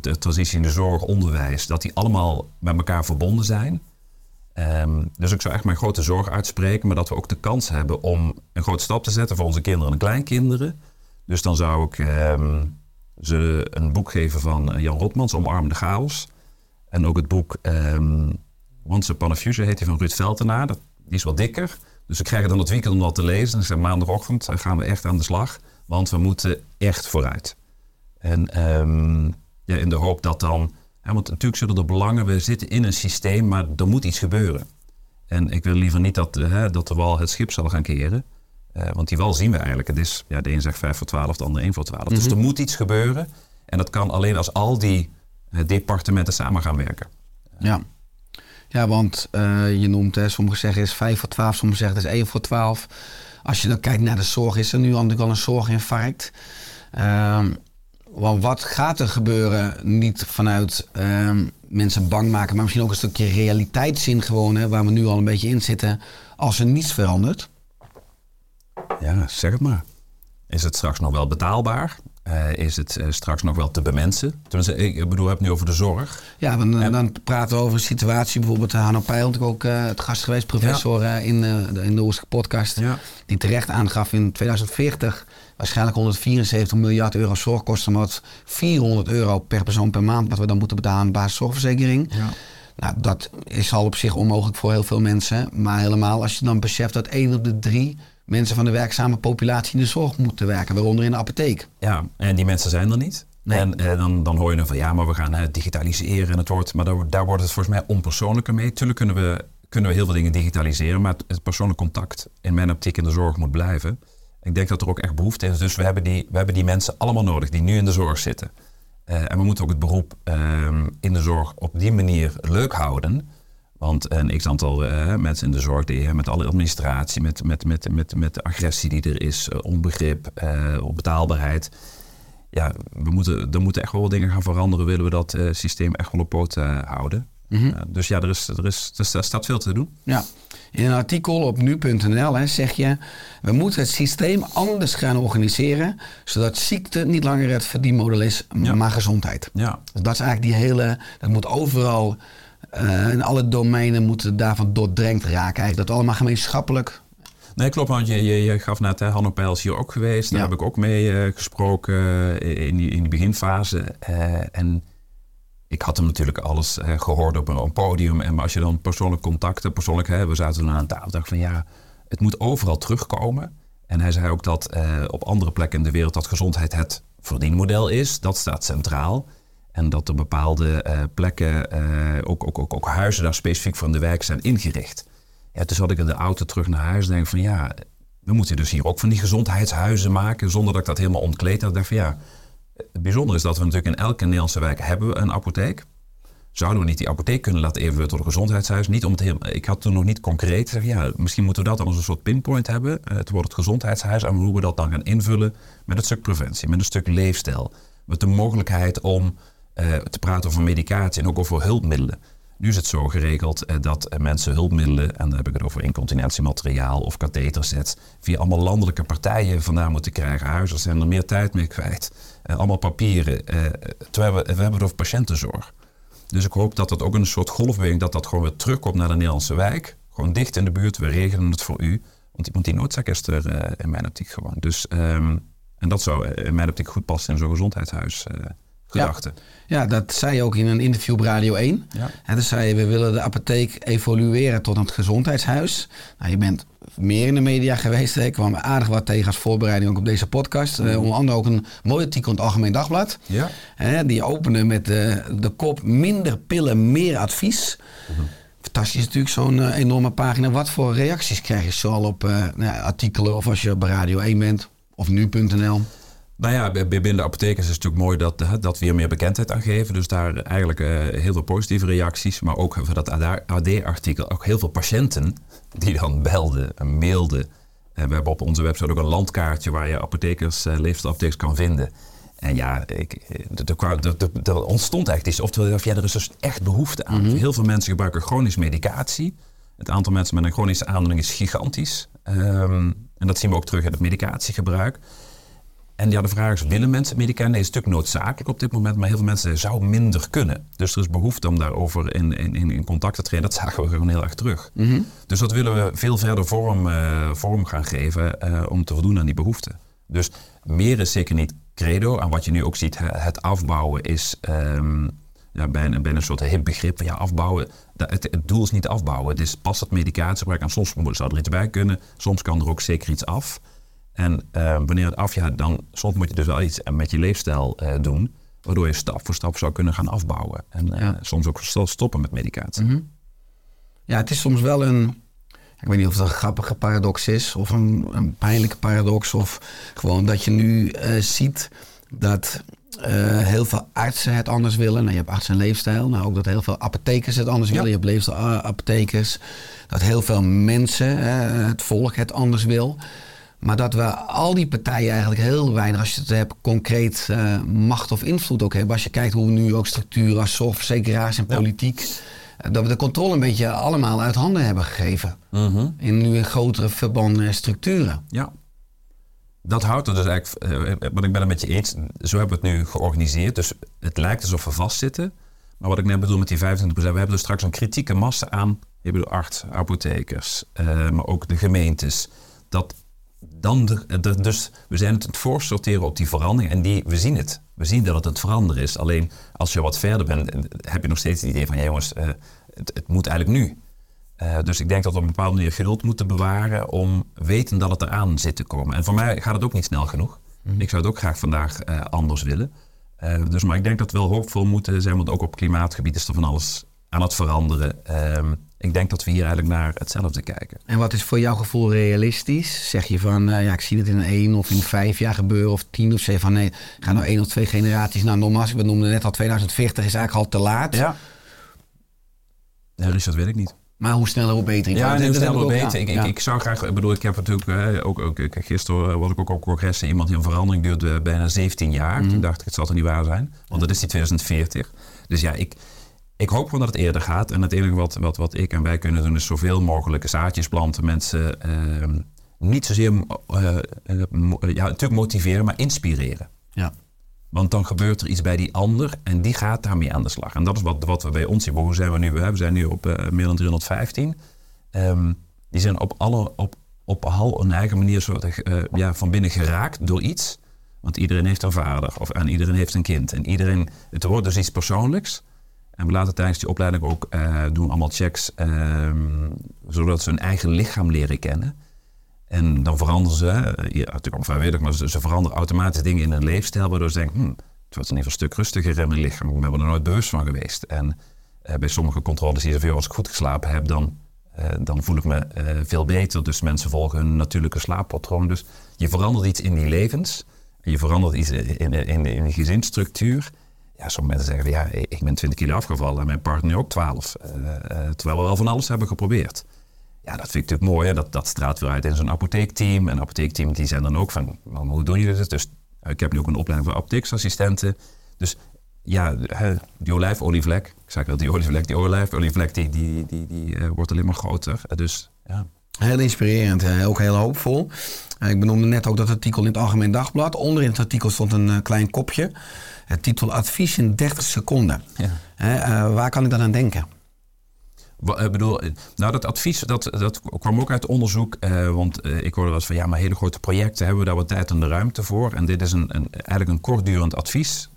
de transitie in de zorg, onderwijs. Dat die allemaal met elkaar verbonden zijn. Ehm, dus ik zou echt mijn grote zorg uitspreken. Maar dat we ook de kans hebben om een grote stap te zetten voor onze kinderen en kleinkinderen. Dus dan zou ik ehm, ze een boek geven van eh, Jan Rotmans, Omarm de Chaos. En ook het boek ehm, Once Upon a Future heet die van Ruud Veltenaar. Dat, die is wat dikker. Dus ik krijg het dan het weekend om dat te lezen. En ik zeg maandagochtend eh, gaan we echt aan de slag. Want we moeten echt vooruit. En ehm, ja, in de hoop dat dan... Ja, want natuurlijk zullen er belangen... We zitten in een systeem, maar er moet iets gebeuren. En ik wil liever niet dat, eh, hè, dat de wal het schip zal gaan keren. Eh, want die wal zien we eigenlijk. Het is, ja, de een zegt 5 voor 12, de ander 1 voor 12. Dus er moet iets gebeuren. En dat kan alleen als al die eh, departementen samen gaan werken. Ja. Ja, want eh, je noemt, hè, sommigen zeggen is 5 voor 12, sommigen zeggen het is 1 voor 12. Als je dan kijkt naar de zorg, is er nu al natuurlijk al een zorginfarct. Ehm, want wat gaat er gebeuren, niet vanuit ehm, mensen bang maken, maar misschien ook een stukje realiteitszin gewoon, hè, waar we nu al een beetje in zitten, als er niets verandert? Ja, zeg het maar. Is het straks nog wel betaalbaar? Eh, is het eh, straks nog wel te bemensen? Tenminste, ik bedoel, we hebben het nu over de zorg. Ja, dan, dan praten we over een situatie, bijvoorbeeld eh, Hanno Peil, ook eh, het gast geweest, professor eh, in, eh, de, in de Oorlijke podcast, Ja. die terecht aangaf in 2040 waarschijnlijk 174 miljard euro zorgkosten, maar wat 400 euro per persoon per maand, wat we dan moeten betalen aan de basiszorgverzekering. Ja. Nou, dat is al op zich onmogelijk voor heel veel mensen, maar helemaal als je dan beseft dat één op de drie mensen van de werkzame populatie in de zorg moeten werken, waaronder in de apotheek. Ja, en die mensen zijn er niet. Nee. En eh, dan, dan hoor je dan van ja, maar we gaan eh, digitaliseren en het wordt, maar daar, daar wordt het volgens mij onpersoonlijker mee. Tuurlijk kunnen we, kunnen we heel veel dingen digitaliseren, maar het, het persoonlijk contact in mijn optiek in de zorg moet blijven. Ik denk dat er ook echt behoefte is. Dus we hebben die, we hebben die mensen allemaal nodig die nu in de zorg zitten. Eh, en we moeten ook het beroep ehm, in de zorg op die manier leuk houden. Want een x aantal eh, mensen in de zorg, die, eh, met alle administratie, met, met, met, met, met de agressie die er is, onbegrip, eh, onbetaalbaarheid. Ja, we moeten, er moeten echt wel dingen gaan veranderen, willen we dat systeem echt wel op poot eh, Mhm. Dus ja, er, is, er, is, er staat veel te doen. Ja. In een artikel op nu.nl hè, zeg je... we moeten het systeem anders gaan organiseren... zodat ziekte niet langer het verdienmodel is, maar gezondheid. Ja, Dus dat is eigenlijk die hele... dat moet overal... eh, in alle domeinen moeten daarvan doordrenkt raken. Eigenlijk. Dat allemaal gemeenschappelijk... Nee, klopt, want je, je, je gaf net, hè, Hanno Peil is hier ook geweest. Daar Ja. heb ik ook mee eh, gesproken eh, in, die, in die beginfase. En ik had hem natuurlijk alles eh, gehoord op een, podium. En maar als je dan persoonlijk contacten, persoonlijk, hè, we zaten toen aan tafel, dacht van ja, het moet overal terugkomen. En hij zei ook dat eh, op andere plekken in de wereld dat gezondheid het verdienmodel is. Dat staat centraal. En dat er bepaalde eh, plekken, eh, ook, ook, ook, ook huizen daar specifiek voor in de wijk zijn ingericht. Ja, toen zat ik in de auto terug naar huis en denk van ja, we moeten dus hier ook van die gezondheidshuizen maken. Zonder dat ik dat helemaal ontkleed had. Ik dacht van ja, het bijzondere is dat we natuurlijk in elke Nederlandse wijk hebben we een apotheek. Zouden we niet die apotheek kunnen laten eventueel tot een gezondheidshuis? Niet om het ik had toen nog niet concreet gezegd, ja, misschien moeten we dat als een soort pinpoint hebben. Eh, Het wordt het gezondheidshuis en hoe we dat dan gaan invullen met het stuk preventie, met een stuk leefstijl. Met de mogelijkheid om eh, te praten over medicatie en ook over hulpmiddelen. Nu is het zo geregeld eh, dat eh, mensen hulpmiddelen, en dan heb ik het over incontinentiemateriaal of kathetersets, via allemaal landelijke partijen vandaan moeten krijgen. Huizen zijn er meer tijd mee kwijt. Eh, allemaal papieren. terwijl we, we hebben het over patiëntenzorg. Dus ik hoop dat dat ook een soort golfbeweging, dat dat gewoon weer terugkomt naar de Nederlandse wijk. Gewoon dicht in de buurt, we regelen het voor u. Want, want die noodzaak is er in mijn optiek gewoon. Dus, ehm, en dat zou in mijn optiek goed passen in zo'n gezondheidshuis gedachte. Ja, dat zei je ook in een interview op Radio 1. Ja. En zei je, we willen de apotheek evolueren tot een gezondheidshuis. Nou, je bent meer in de media geweest. Ik kwam aardig wat tegen als voorbereiding ook op deze podcast. Eh, onder andere ook een mooi artikel in het Algemeen Dagblad. Ja. Die opende met de, de kop minder pillen, meer advies. Fantastisch natuurlijk, zo'n eh, enorme pagina. Wat voor reacties krijg je zoal op eh, nou artikelen of als je bij Radio 1 bent of nu.nl? Nou ja, binnen de apothekers is het natuurlijk mooi dat, dat we hier meer bekendheid aan geven. Dus daar eigenlijk eh, heel veel positieve reacties. Maar ook voor dat AD-artikel ook heel veel patiënten die dan belden en mailden. En we hebben op onze website ook een landkaartje waar je apothekers, leefstijlapothekers kan vinden. En ja, ik, eh, er- ontstond echt iets. Oftewel, ja, er is dus echt behoefte aan. Heel veel mensen gebruiken chronische medicatie. Het aantal mensen met een chronische aandoening is gigantisch. Ehm, en dat zien we ook terug in het medicatiegebruik. En ja, de vraag is, willen mensen het is natuurlijk noodzakelijk op dit moment, maar heel veel mensen zouden minder kunnen. Dus er is behoefte om daarover in, in, in contact te treden. Dat zagen we gewoon heel erg terug. Dus dat willen we veel verder vorm, eh, vorm gaan geven eh, om te voldoen aan die behoeften. Dus meer is zeker niet credo. En wat je nu ook ziet, het afbouwen is ehm, ja, bijna, bijna een soort hip begrip. van Ja, afbouwen, dat- het, het doel is niet afbouwen. Het is pas het medicatiegebruik. En soms moet- zou er iets bij kunnen. Soms kan er ook zeker iets af. En eh, wanneer het afjaagt, dan soms moet je dus wel iets met je leefstijl eh, doen. Waardoor je stap voor stap zou kunnen gaan afbouwen. En eh, Ja. soms ook sto- stoppen met medicatie. Ja, het is soms wel een. Ik weet niet of het een grappige paradox is of een, een pijnlijke paradox. Of gewoon dat je nu ziet dat heel veel artsen het anders willen. Nou, je hebt arts en leefstijl. Nou, ook dat heel veel apothekers het anders willen. Je hebt leefstijlapothekers. Dat heel veel mensen, het volk, het anders wil. Maar dat we al die partijen eigenlijk heel weinig, als je het hebt, concreet eh, macht of invloed ook hebben. Als je kijkt hoe we nu ook structuren als zorgverzekeraars en politiek, eh, dat we de controle een beetje allemaal uit handen hebben gegeven. In nu in grotere verbanden en structuren. Ja. Dat houdt er dus eigenlijk, eh, want ik ben het met je eens, zo hebben we het nu georganiseerd. Dus het lijkt alsof we vastzitten. Maar wat ik net bedoel met die 25%, we hebben dus straks een kritieke massa aan, ik bedoel arts, apothekers, maar ook de gemeentes. Dat dan de, de- dus we zijn het voorsorteren op die verandering en die, we zien het. We zien dat het het veranderen is. Alleen als je wat verder bent, eh, heb je nog steeds het idee van, ja jongens, eh, het, het moet eigenlijk nu. Eh, dus ik denk dat we op een bepaalde manier geduld moeten bewaren om weten dat het eraan zit te komen. En voor mij gaat het ook niet snel genoeg. Ik zou het ook graag vandaag anders willen. Dus, maar ik denk dat we wel hoopvol moeten zijn, want ook op klimaatgebied is er van alles aan het veranderen. Ehm, ik denk dat we hier eigenlijk naar hetzelfde kijken. En wat is voor jouw gevoel realistisch? Zeg je van, eh, ja, ik zie het in één of in vijf jaar gebeuren of tien of zeg je van, nee, ga nou één of twee generaties. Nou, nogmaals, ik benoemde net al 2040 is eigenlijk al te laat. Ja. Ja, Richard, weet ik niet. Maar hoe sneller hoe beter. Ik- Ja, dat sneller hoe beter. Ik, ik, ik zou graag, ik bedoel, ik heb natuurlijk eh, ook, ook ik- gisteren eh, was ik ook op congressen. Iemand die een verandering duurde bijna 17 jaar. Toen dacht ik, het zal toch niet waar zijn? Want dat is die 2040. Dus ja, ik, ik hoop gewoon dat het eerder gaat. En het enige wat, wat, wat ik en wij kunnen doen is zoveel mogelijk zaadjes planten. Mensen eh, niet zozeer, eh, eh, ja, natuurlijk motiveren, maar inspireren. Ja. Want dan gebeurt er iets bij die ander en die gaat daarmee aan de slag. En dat is wat, wat we bij ons zien. Hoe zijn we nu? We zijn nu op meer dan 315. Ehm, die zijn op, alle, op, op al een eigen manier soort, eh, ja, van binnen geraakt door iets. Want iedereen heeft een vader of, en iedereen heeft een kind. En iedereen, het wordt dus iets persoonlijks. En we laten tijdens die opleiding ook eh, doen allemaal checks, ehm, zodat ze hun eigen lichaam leren kennen. En dan veranderen ze, ja, natuurlijk allemaal maar ze, veranderen automatisch dingen in hun leefstijl, waardoor ze denken, hm, het wordt in ieder geval een stuk rustiger in mijn lichaam. Ik ben er nooit bewust van geweest. En eh, bij sommige controles je van, joh, als ik goed geslapen heb, dan, eh, dan voel ik me eh, veel beter. Dus mensen volgen hun natuurlijke slaappatroon. Dus je verandert iets in die levens. En je verandert iets in, in, in, in de gezinsstructuur. Ja, sommige mensen zeggen, ja, ik ben 20 kilo afgevallen en mijn partner ook 12. Eh, eh, terwijl we wel van alles hebben geprobeerd. Ja, dat vind ik natuurlijk mooi. Hè? Dat, dat straalt weer uit in zo'n apotheekteam. En apotheekteam die zijn dan ook van, maar hoe doen jullie dit? Dus eh, ik heb nu ook een opleiding voor apotheeksassistenten. Dus ja, die olijfolievlek, ik zeg wel die olievlek, die olijfolievlek, die, die, die, die eh, wordt alleen maar groter. Dus ja. Heel inspirerend, eh, ook heel hoopvol. Eh, Ik benoemde net ook dat artikel in het Algemeen Dagblad. Onder in het artikel stond een eh, klein kopje. Het titel Advies in 30 seconden. Ja. Waar kan ik dan aan denken? Ik bedoel, nou dat advies, dat, dat kwam ook uit onderzoek. want ik hoorde wel eens van, ja, maar hele grote projecten hebben we daar wat tijd en de ruimte voor. En dit is een, een, eigenlijk een kortdurend advies.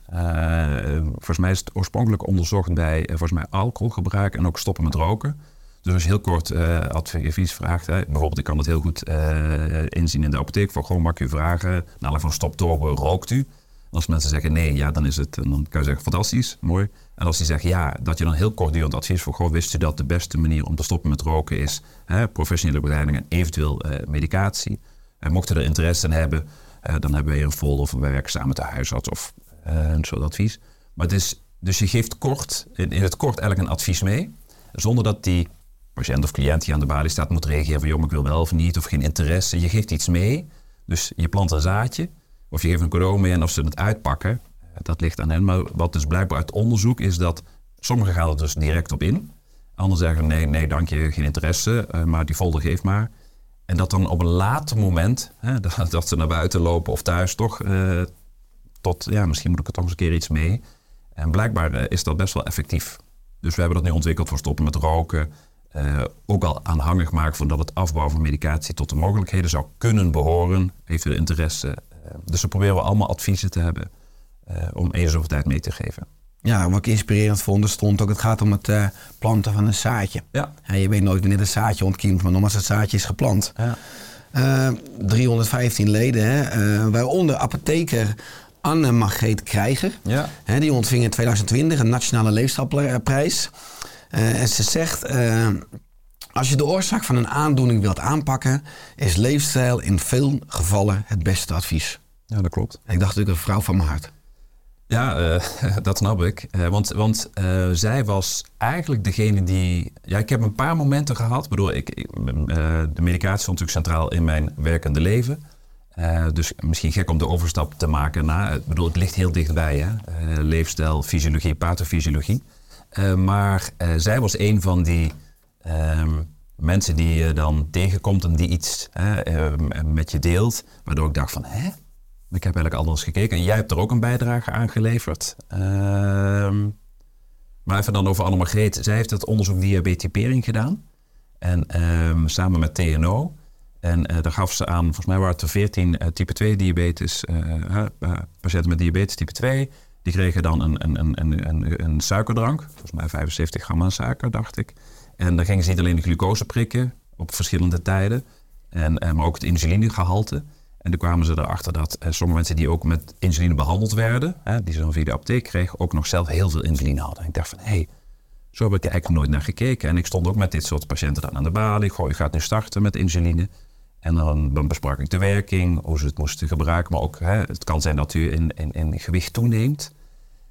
Volgens mij is het oorspronkelijk onderzocht bij, volgens mij, alcoholgebruik en ook stoppen met roken. Dus heel kort eh, advies vraagt, hè, bijvoorbeeld ik kan het heel goed eh, inzien in de apotheek. Voor gewoon mag je vragen, naar van stop door, rookt u? Als mensen zeggen nee, ja, dan is het, dan kan je zeggen fantastisch, mooi. En als die zeggen ja, dat je dan heel kortdurend advies voor, goh, wist je dat de beste manier om te stoppen met roken is hè, professionele begeleiding en eventueel eh, medicatie. En mochten er interesse in hebben, dan hebben wij een folder of we werken samen met de huisarts of een soort advies. Maar het is, dus je geeft kort, in het kort eigenlijk een advies mee, zonder dat die patiënt of cliënt die aan de balie staat moet reageren van joh, ik wil wel of niet, of geen interesse. Je geeft iets mee, dus je plant een zaadje, of je geeft een cadeau mee en of ze het uitpakken, eh, dat ligt aan hen. Maar wat dus blijkbaar uit onderzoek is dat sommigen gaan er dus direct op in. Anderen zeggen nee, nee, dank je, geen interesse, eh, maar die folder geef maar. En dat dan op een later moment, hè, *laughs* dat, dat ze naar buiten lopen of thuis toch, eh, tot ja, misschien moet ik er toch eens een keer iets mee. En blijkbaar eh, is dat best wel effectief. Dus we hebben dat nu ontwikkeld voor stoppen met roken. Eh, ook al aanhangig maken van dat het afbouwen van medicatie tot de mogelijkheden zou kunnen behoren. Heeft er interesse? Eh, dus we proberen we allemaal adviezen te hebben eh, om eens over tijd mee te geven. Ja, wat ik inspirerend vond, stond ook, het gaat om het planten van een zaadje. Ja. Ja, je weet nooit wanneer het zaadje ontkiemt, maar nogmaals, het zaadje is geplant. Eh, 315 leden, hè, waaronder apotheker Anne Margreet Krijger. Ja. Hè, die ontving in 2020 een nationale leefstijlprijs. Eh, en ze zegt, eh, als je de oorzaak van een aandoening wilt aanpakken, is leefstijl in veel gevallen het beste advies. ja, dat klopt. En ik dacht natuurlijk een vrouw van mijn hart. Ja, eh, *laughs* dat snap ik. Want want zij was eigenlijk degene die... Ja, ik heb een paar momenten gehad. Bedoel, ik, ik, de medicatie stond natuurlijk centraal in mijn werkende leven. Dus misschien gek om de overstap te maken naar... Ik bedoel, het ligt heel dichtbij, hè. Leefstijl, fysiologie, pathofysiologie. Eh, maar eh, zij was een van die ehm, mensen die je dan tegenkomt... en die iets hè, eh, met je deelt. Waardoor ik dacht van, hè? Ik heb eigenlijk anders gekeken. En jij hebt er ook een bijdrage aan geleverd. Ehm, maar even dan over Anne Margreet. Zij heeft het onderzoek diabetipering gedaan. En ehm, samen met TNO. En eh, daar gaf ze aan, volgens mij waren het er 14 eh, type 2 diabetes, patiënten met diabetes type 2. Die kregen dan een, een, een, een, een, suikerdrank. Volgens mij 75 gram aan suiker, dacht ik. En dan gingen ze niet alleen de glucose prikken op verschillende tijden. En, eh, maar ook het insulinegehalte. En toen kwamen ze erachter dat eh, sommige mensen die ook met insuline behandeld werden, hè, die ze dan via de apotheek kregen, ook nog zelf heel veel insuline hadden. En ik dacht van, hé, hey, zo heb ik er eigenlijk nooit naar gekeken. En ik stond ook met dit soort patiënten dan aan de balie. Goh, je gaat nu starten met insuline. En dan, besprak ik de werking, hoe ze het moesten gebruiken. Maar ook, hè, het kan zijn dat u in, in, in gewicht toeneemt.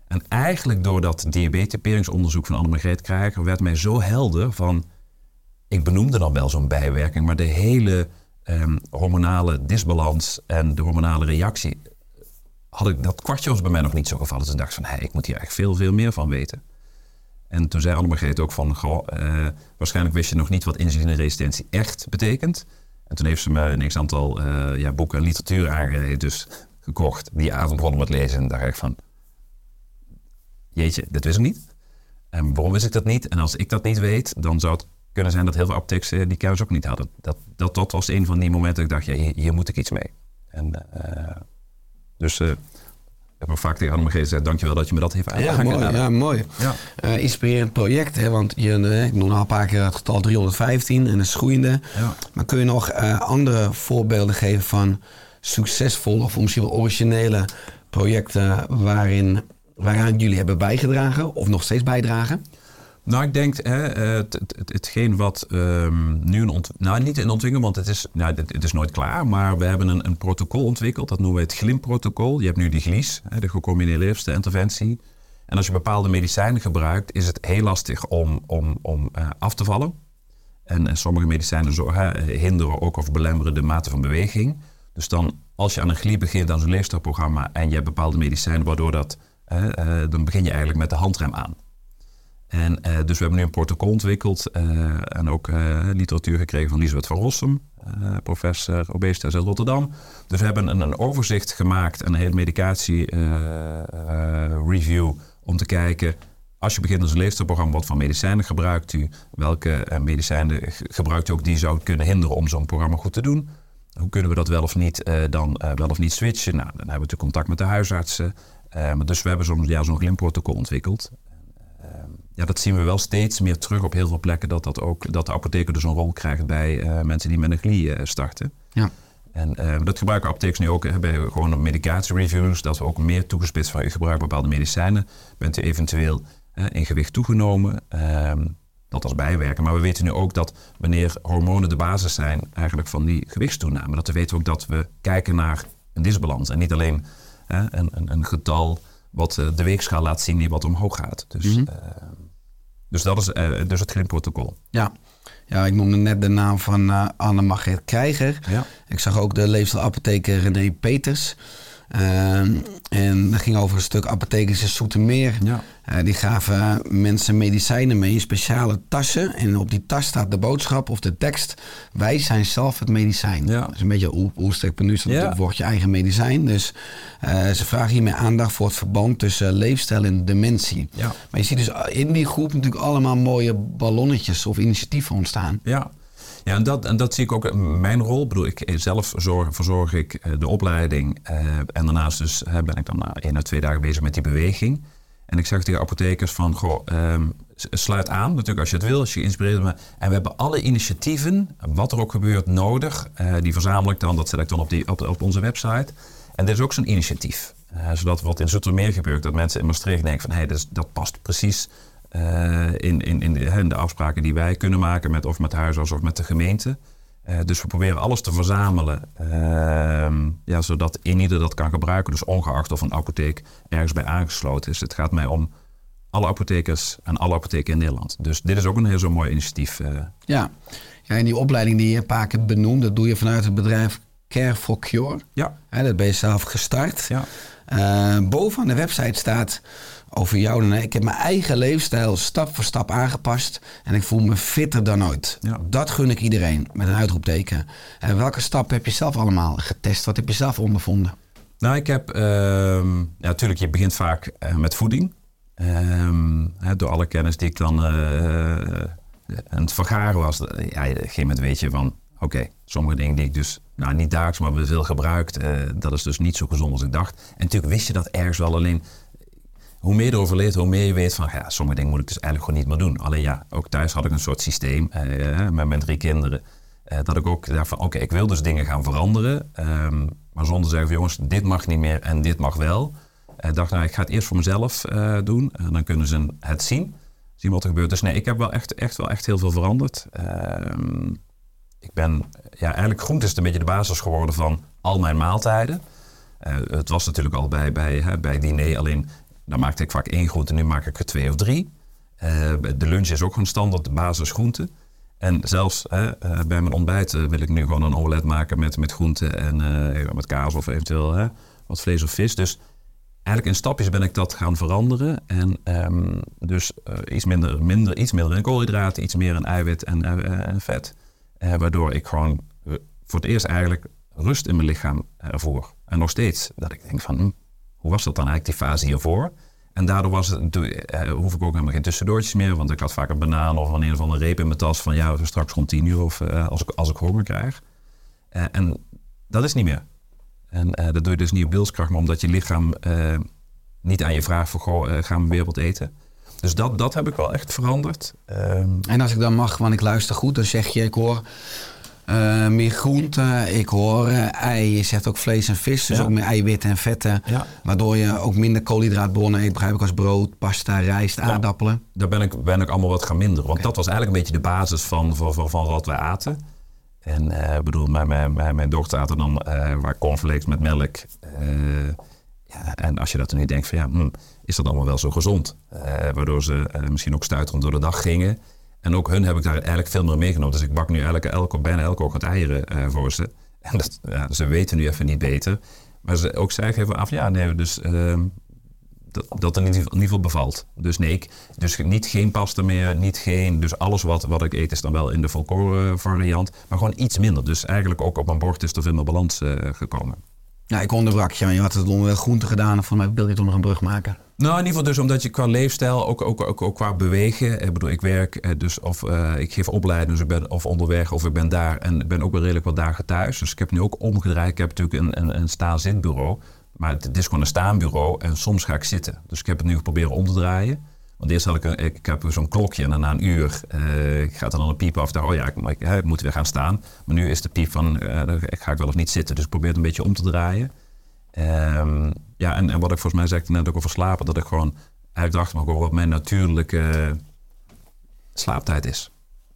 En eigenlijk door dat diabeteperingsonderzoek van Anne Margreet Krijger werd mij zo helder van... Ik benoemde dan wel zo'n bijwerking, maar de hele ehm, hormonale disbalans en de hormonale reactie... Had ik, dat kwartje was bij mij nog niet zo gevallen. Dus ik dacht van, hey, ik moet hier eigenlijk veel, veel meer van weten. En toen zei Anne Margreet ook van, eh, waarschijnlijk wist je nog niet wat insulineresistentie echt betekent. En toen heeft ze me een x-aantal eh, ja, boeken en literatuur aangereden, dus gekocht. Die avond begonnen met lezen en dacht ik van, jeetje, dit wist ik niet. En waarom wist ik dat niet? En als ik dat niet weet, dan zou het kunnen zijn dat heel veel apothekers eh, die kennis ook niet hadden. Dat, dat, was een van die momenten dat ik dacht, ja, hier, hier moet ik iets mee. En eh, dus heb ook vaak tegen Anne Margreet gezegd, dankjewel dat je me dat heeft Ja, aangeraden. mooi. Ja, mooi. Ja. Eh, inspirerend project, hè, want je, eh, ik noem al een paar keer het getal 315 en het groeiende. Ja. Maar kun je nog eh, andere voorbeelden geven van succesvolle of misschien wel originele projecten waarin, waaraan jullie hebben bijgedragen of nog steeds bijdragen? Nou, ik denk hè, het, het, het- hetgeen wat ehm, nu een nou niet in ontwikkeling, want het is, nou, het, is nooit klaar, maar we hebben een, een protocol ontwikkeld. Dat noemen we het GLIM-protocol. Je hebt nu die GLIS, hè, de gecombineerde leefstijlinterventie. En als je bepaalde medicijnen gebruikt, is het heel lastig om, om, om eh, af te vallen. En, en sommige medicijnen zorgen, hinderen ook of belemmeren de mate van beweging. Dus dan, als je aan een GLI begint, aan zo'n leefstijlprogramma, en je hebt bepaalde medicijnen waardoor dat, eh, dan begin je eigenlijk met de handrem aan. En eh, dus we hebben nu een protocol ontwikkeld eh, en ook eh, literatuur gekregen van Lisbeth van Rossum, professor obesitas uit Rotterdam. Dus we hebben een, een overzicht gemaakt en een hele medicatie review om te kijken, als je begint als een leefstijlprogramma, wat voor medicijnen gebruikt u? Welke medicijnen ge- gebruikt u ook die zou kunnen hinderen om zo'n programma goed te doen? Hoe kunnen we dat wel of niet, dan wel of niet switchen? Nou, dan hebben we natuurlijk contact met de huisartsen. Dus we hebben zo'n ja, zo'n glimprotocol ontwikkeld. Ja, dat zien we wel steeds meer terug op heel veel plekken. Dat, dat, ook, dat de apotheker dus een rol krijgt bij eh, mensen die met een GLI eh, starten. Ja. En eh, dat gebruiken apothekers nu ook bij gewoon medicatiereviews. Dat we ook meer toegespitst van u gebruikt bepaalde medicijnen. Bent u eventueel in gewicht toegenomen? Ehm, dat als bijwerken. Maar we weten nu ook dat wanneer hormonen de basis zijn eigenlijk van die gewichtstoename. Dat we weten ook dat we kijken naar een disbalans. En niet alleen een, een, een getal wat de weegschaal laat zien die wat omhoog gaat. Dus, Mhm. eh, dus dat is eh, dus het glimprotocol. Ja. ja, ik noemde net de naam van eh Anne Margret Krijger. Ja. Ik zag ook de leefstijlapotheker René Peters. Ehm, en dat ging over een stuk apothekers in Soetermeer. Ja. Eh, die gaven mensen medicijnen mee in speciale tassen. En op die tas staat de boodschap of de tekst... wij zijn zelf het medicijn. Ja. Dat is een beetje sterk nu staat Ja. het wordt je eigen medicijn. Dus eh, ze vragen hiermee aandacht voor het verband tussen leefstijl en dementie. Ja. Maar je ziet dus in die groep natuurlijk allemaal mooie ballonnetjes of initiatieven ontstaan. Ja, ja en, dat, en dat zie ik ook in mijn rol. Ik bedoel, ik eh, zelf zorg, verzorg ik eh, de opleiding. eh, en daarnaast dus, ben ik dan na één à twee dagen bezig met die beweging. En ik zeg tegen apothekers van, goh, ehm, sluit aan. Natuurlijk als je het wil, als je geïnspireerd bent. En we hebben alle initiatieven, wat er ook gebeurt, nodig. Die verzamel ik dan, dat zet ik dan op, die, op, onze website. En dit is ook zo'n initiatief. Zodat wat in Zoetermeer gebeurt, dat mensen in Maastricht denken van... hé, hey, dat past precies eh, in, in, in, de, hè, in de afspraken die wij kunnen maken... Met, of met huisarts of met de gemeente. Eh, dus we proberen alles te verzamelen, ehm, ja, zodat in ieder dat kan gebruiken. Dus ongeacht of een apotheek ergens bij aangesloten is. Het gaat mij om alle apothekers en alle apotheken in Nederland. Dus dit is ook een heel zo mooi initiatief. eh. Ja. ja, en die opleiding die je een paar keer benoemd, dat doe je vanuit het bedrijf Care for Cure. ja, dat ben je zelf gestart. ja, Eh, bovenaan de website staat over jou. hè, Ik heb mijn eigen leefstijl stap voor stap aangepast. En ik voel me fitter dan ooit. Ja. Dat gun ik iedereen met een uitroepteken. En welke stappen heb je zelf allemaal getest? Wat heb je zelf ondervonden? Nou, ik heb... ehm, ja, natuurlijk, je begint vaak eh, met voeding. Ehm, door alle kennis die ik dan eh, aan het vergaren was. eh, Ja, op een gegeven moment weet je van... Oké, sommige dingen die ik dus nou, niet dagelijks, maar veel gebruikt... eh, dat is dus niet zo gezond als ik dacht. En natuurlijk wist je dat ergens wel. Alleen, hoe meer je erover hoe meer je weet van... Ja, sommige dingen moet ik dus eigenlijk gewoon niet meer doen. Alleen ja, ook thuis had ik een soort systeem eh, met mijn drie kinderen... Eh, dat ik ook dacht van, oké, ik wil dus dingen gaan veranderen. ehm, maar zonder te zeggen van, jongens, dit mag niet meer en dit mag wel. Ik dacht, nou, ik ga het eerst voor mezelf eh, doen. En dan kunnen ze het zien. Zien wat er gebeurt. Dus nee, ik heb wel echt, echt, wel echt heel veel veranderd. Ehm, ik ben, ja, eigenlijk groente is een beetje de basis geworden van al mijn maaltijden. Eh, het was natuurlijk al bij, bij, hè, bij diner, alleen dan maakte ik vaak één groente. Nu maak ik er twee of drie. Eh, de lunch is ook gewoon standaard de basisgroente. En zelfs eh, bij mijn ontbijt eh, wil ik nu gewoon een omelet maken met, met groenten en met kaas of eventueel wat vlees of vis. Dus eigenlijk in stapjes ben ik dat gaan veranderen. En ehm, dus iets, minder, minder, iets minder in koolhydraten, iets meer in eiwit en, en vet. Waardoor ik gewoon voor het eerst eigenlijk rust in mijn lichaam ervoor. En nog steeds dat ik denk van, hm, was dat dan eigenlijk die fase hiervoor? En daardoor was het, eh, hoef ik ook helemaal geen tussendoortjes meer. Want ik had vaak een banaan of een of andere reep in mijn tas. Van ja, straks rond tien uur of eh, als, ik, als ik honger krijg. Eh, en dat is niet meer. En dat doe je dus niet op wilskracht, maar omdat je lichaam niet aan je vraagt van goh, gaan we weer eten. Dus dat, dat heb ik wel echt veranderd. Ehm, En als ik dan mag, want ik luister goed, dan zeg je, ik hoor eh, meer groenten, ik hoor eh, ei, je zegt ook vlees en vis, dus Ja. ook meer eiwitten en vetten. Ja. Waardoor je ook minder koolhydraatbronnen eet, begrijp ik, als brood, pasta, rijst, aardappelen. daar ben ik, ben ik allemaal wat gaan minderen. Want dat was eigenlijk een beetje de basis van, van, van, van wat wij aten. En eh, bedoel, mijn, mijn, mijn, mijn dochter aten dan waar cornflakes met melk. Ja, en als je dat dan niet denkt van ja, hm, is dat allemaal wel zo gezond? Waardoor ze misschien ook stuiterend door de dag gingen. En ook hun heb ik daar eigenlijk veel meer meegenomen. Dus ik bak nu elke, elke, bijna elke ochtend eieren eh, voor ze. *laughs* En dat, ze weten nu even niet beter. Maar ze, ook zij geven af, ja, nee, dus ehm, dat, dat in ieder, geval, in ieder geval bevalt. Dus nee, ik, dus niet geen pasta meer, niet geen... Dus alles wat, wat ik eet is dan wel in de volkoren variant. Maar gewoon iets minder. Dus eigenlijk ook op mijn bord is er veel meer balans eh, gekomen. Ja, ik onderbrak je, je had het onder groente gedaan. Van mij wil je toch nog een brug maken. Nou, in ieder geval dus omdat je qua leefstijl, ook, ook, ook, qua bewegen. Ik bedoel, ik werk eh, dus of eh, ik geef opleiding, dus ben of onderweg of ik ben daar. En ik ben ook wel redelijk wat dagen thuis. Dus ik heb nu ook omgedraaid. Ik heb natuurlijk een, een, sta-zitbureau. Maar het is gewoon een staanbureau en soms ga ik zitten. Dus ik heb het nu geprobeerd om te draaien. Want eerst had ik, een, ik heb zo'n klokje en dan na een uur eh, gaat er dan een piep af. Daar, oh ja, ik, moet weer gaan staan. Maar nu is de piep van, eh, ik ga ik wel of niet zitten. Dus ik probeer het een beetje om te draaien. Ehm, ja, en, en wat ik volgens mij zei net ook over slapen. Dat ik gewoon eigenlijk dacht, maar wat mijn natuurlijke slaaptijd is.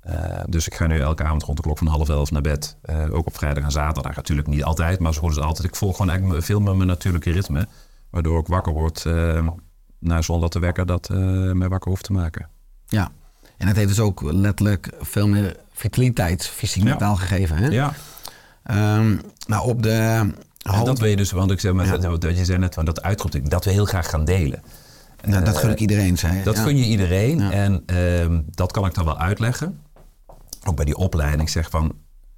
Uh, dus ik ga nu elke avond rond de klok van half elf naar bed. Uh, ook op vrijdag en zaterdag. Natuurlijk niet altijd, maar zo goed als altijd. Ik volg gewoon eigenlijk veel met mijn natuurlijke ritme. Waardoor ik wakker word uh, nou, zonder dat de wekker dat mij wakker hoeft te maken. Ja, en het heeft dus ook letterlijk veel meer vitaliteit, fysiek mentaal gegeven. Hè? Ja. Um, nou, op de... En dat wil je dus, want ik zeg, maar, ja. dat, dat, je zei net van dat uitroeping, dat we heel graag gaan delen. Nou, dat gun ik iedereen, zei Dat ja. gun je iedereen en uh, dat kan ik dan wel uitleggen. Ook bij die opleiding zeg van,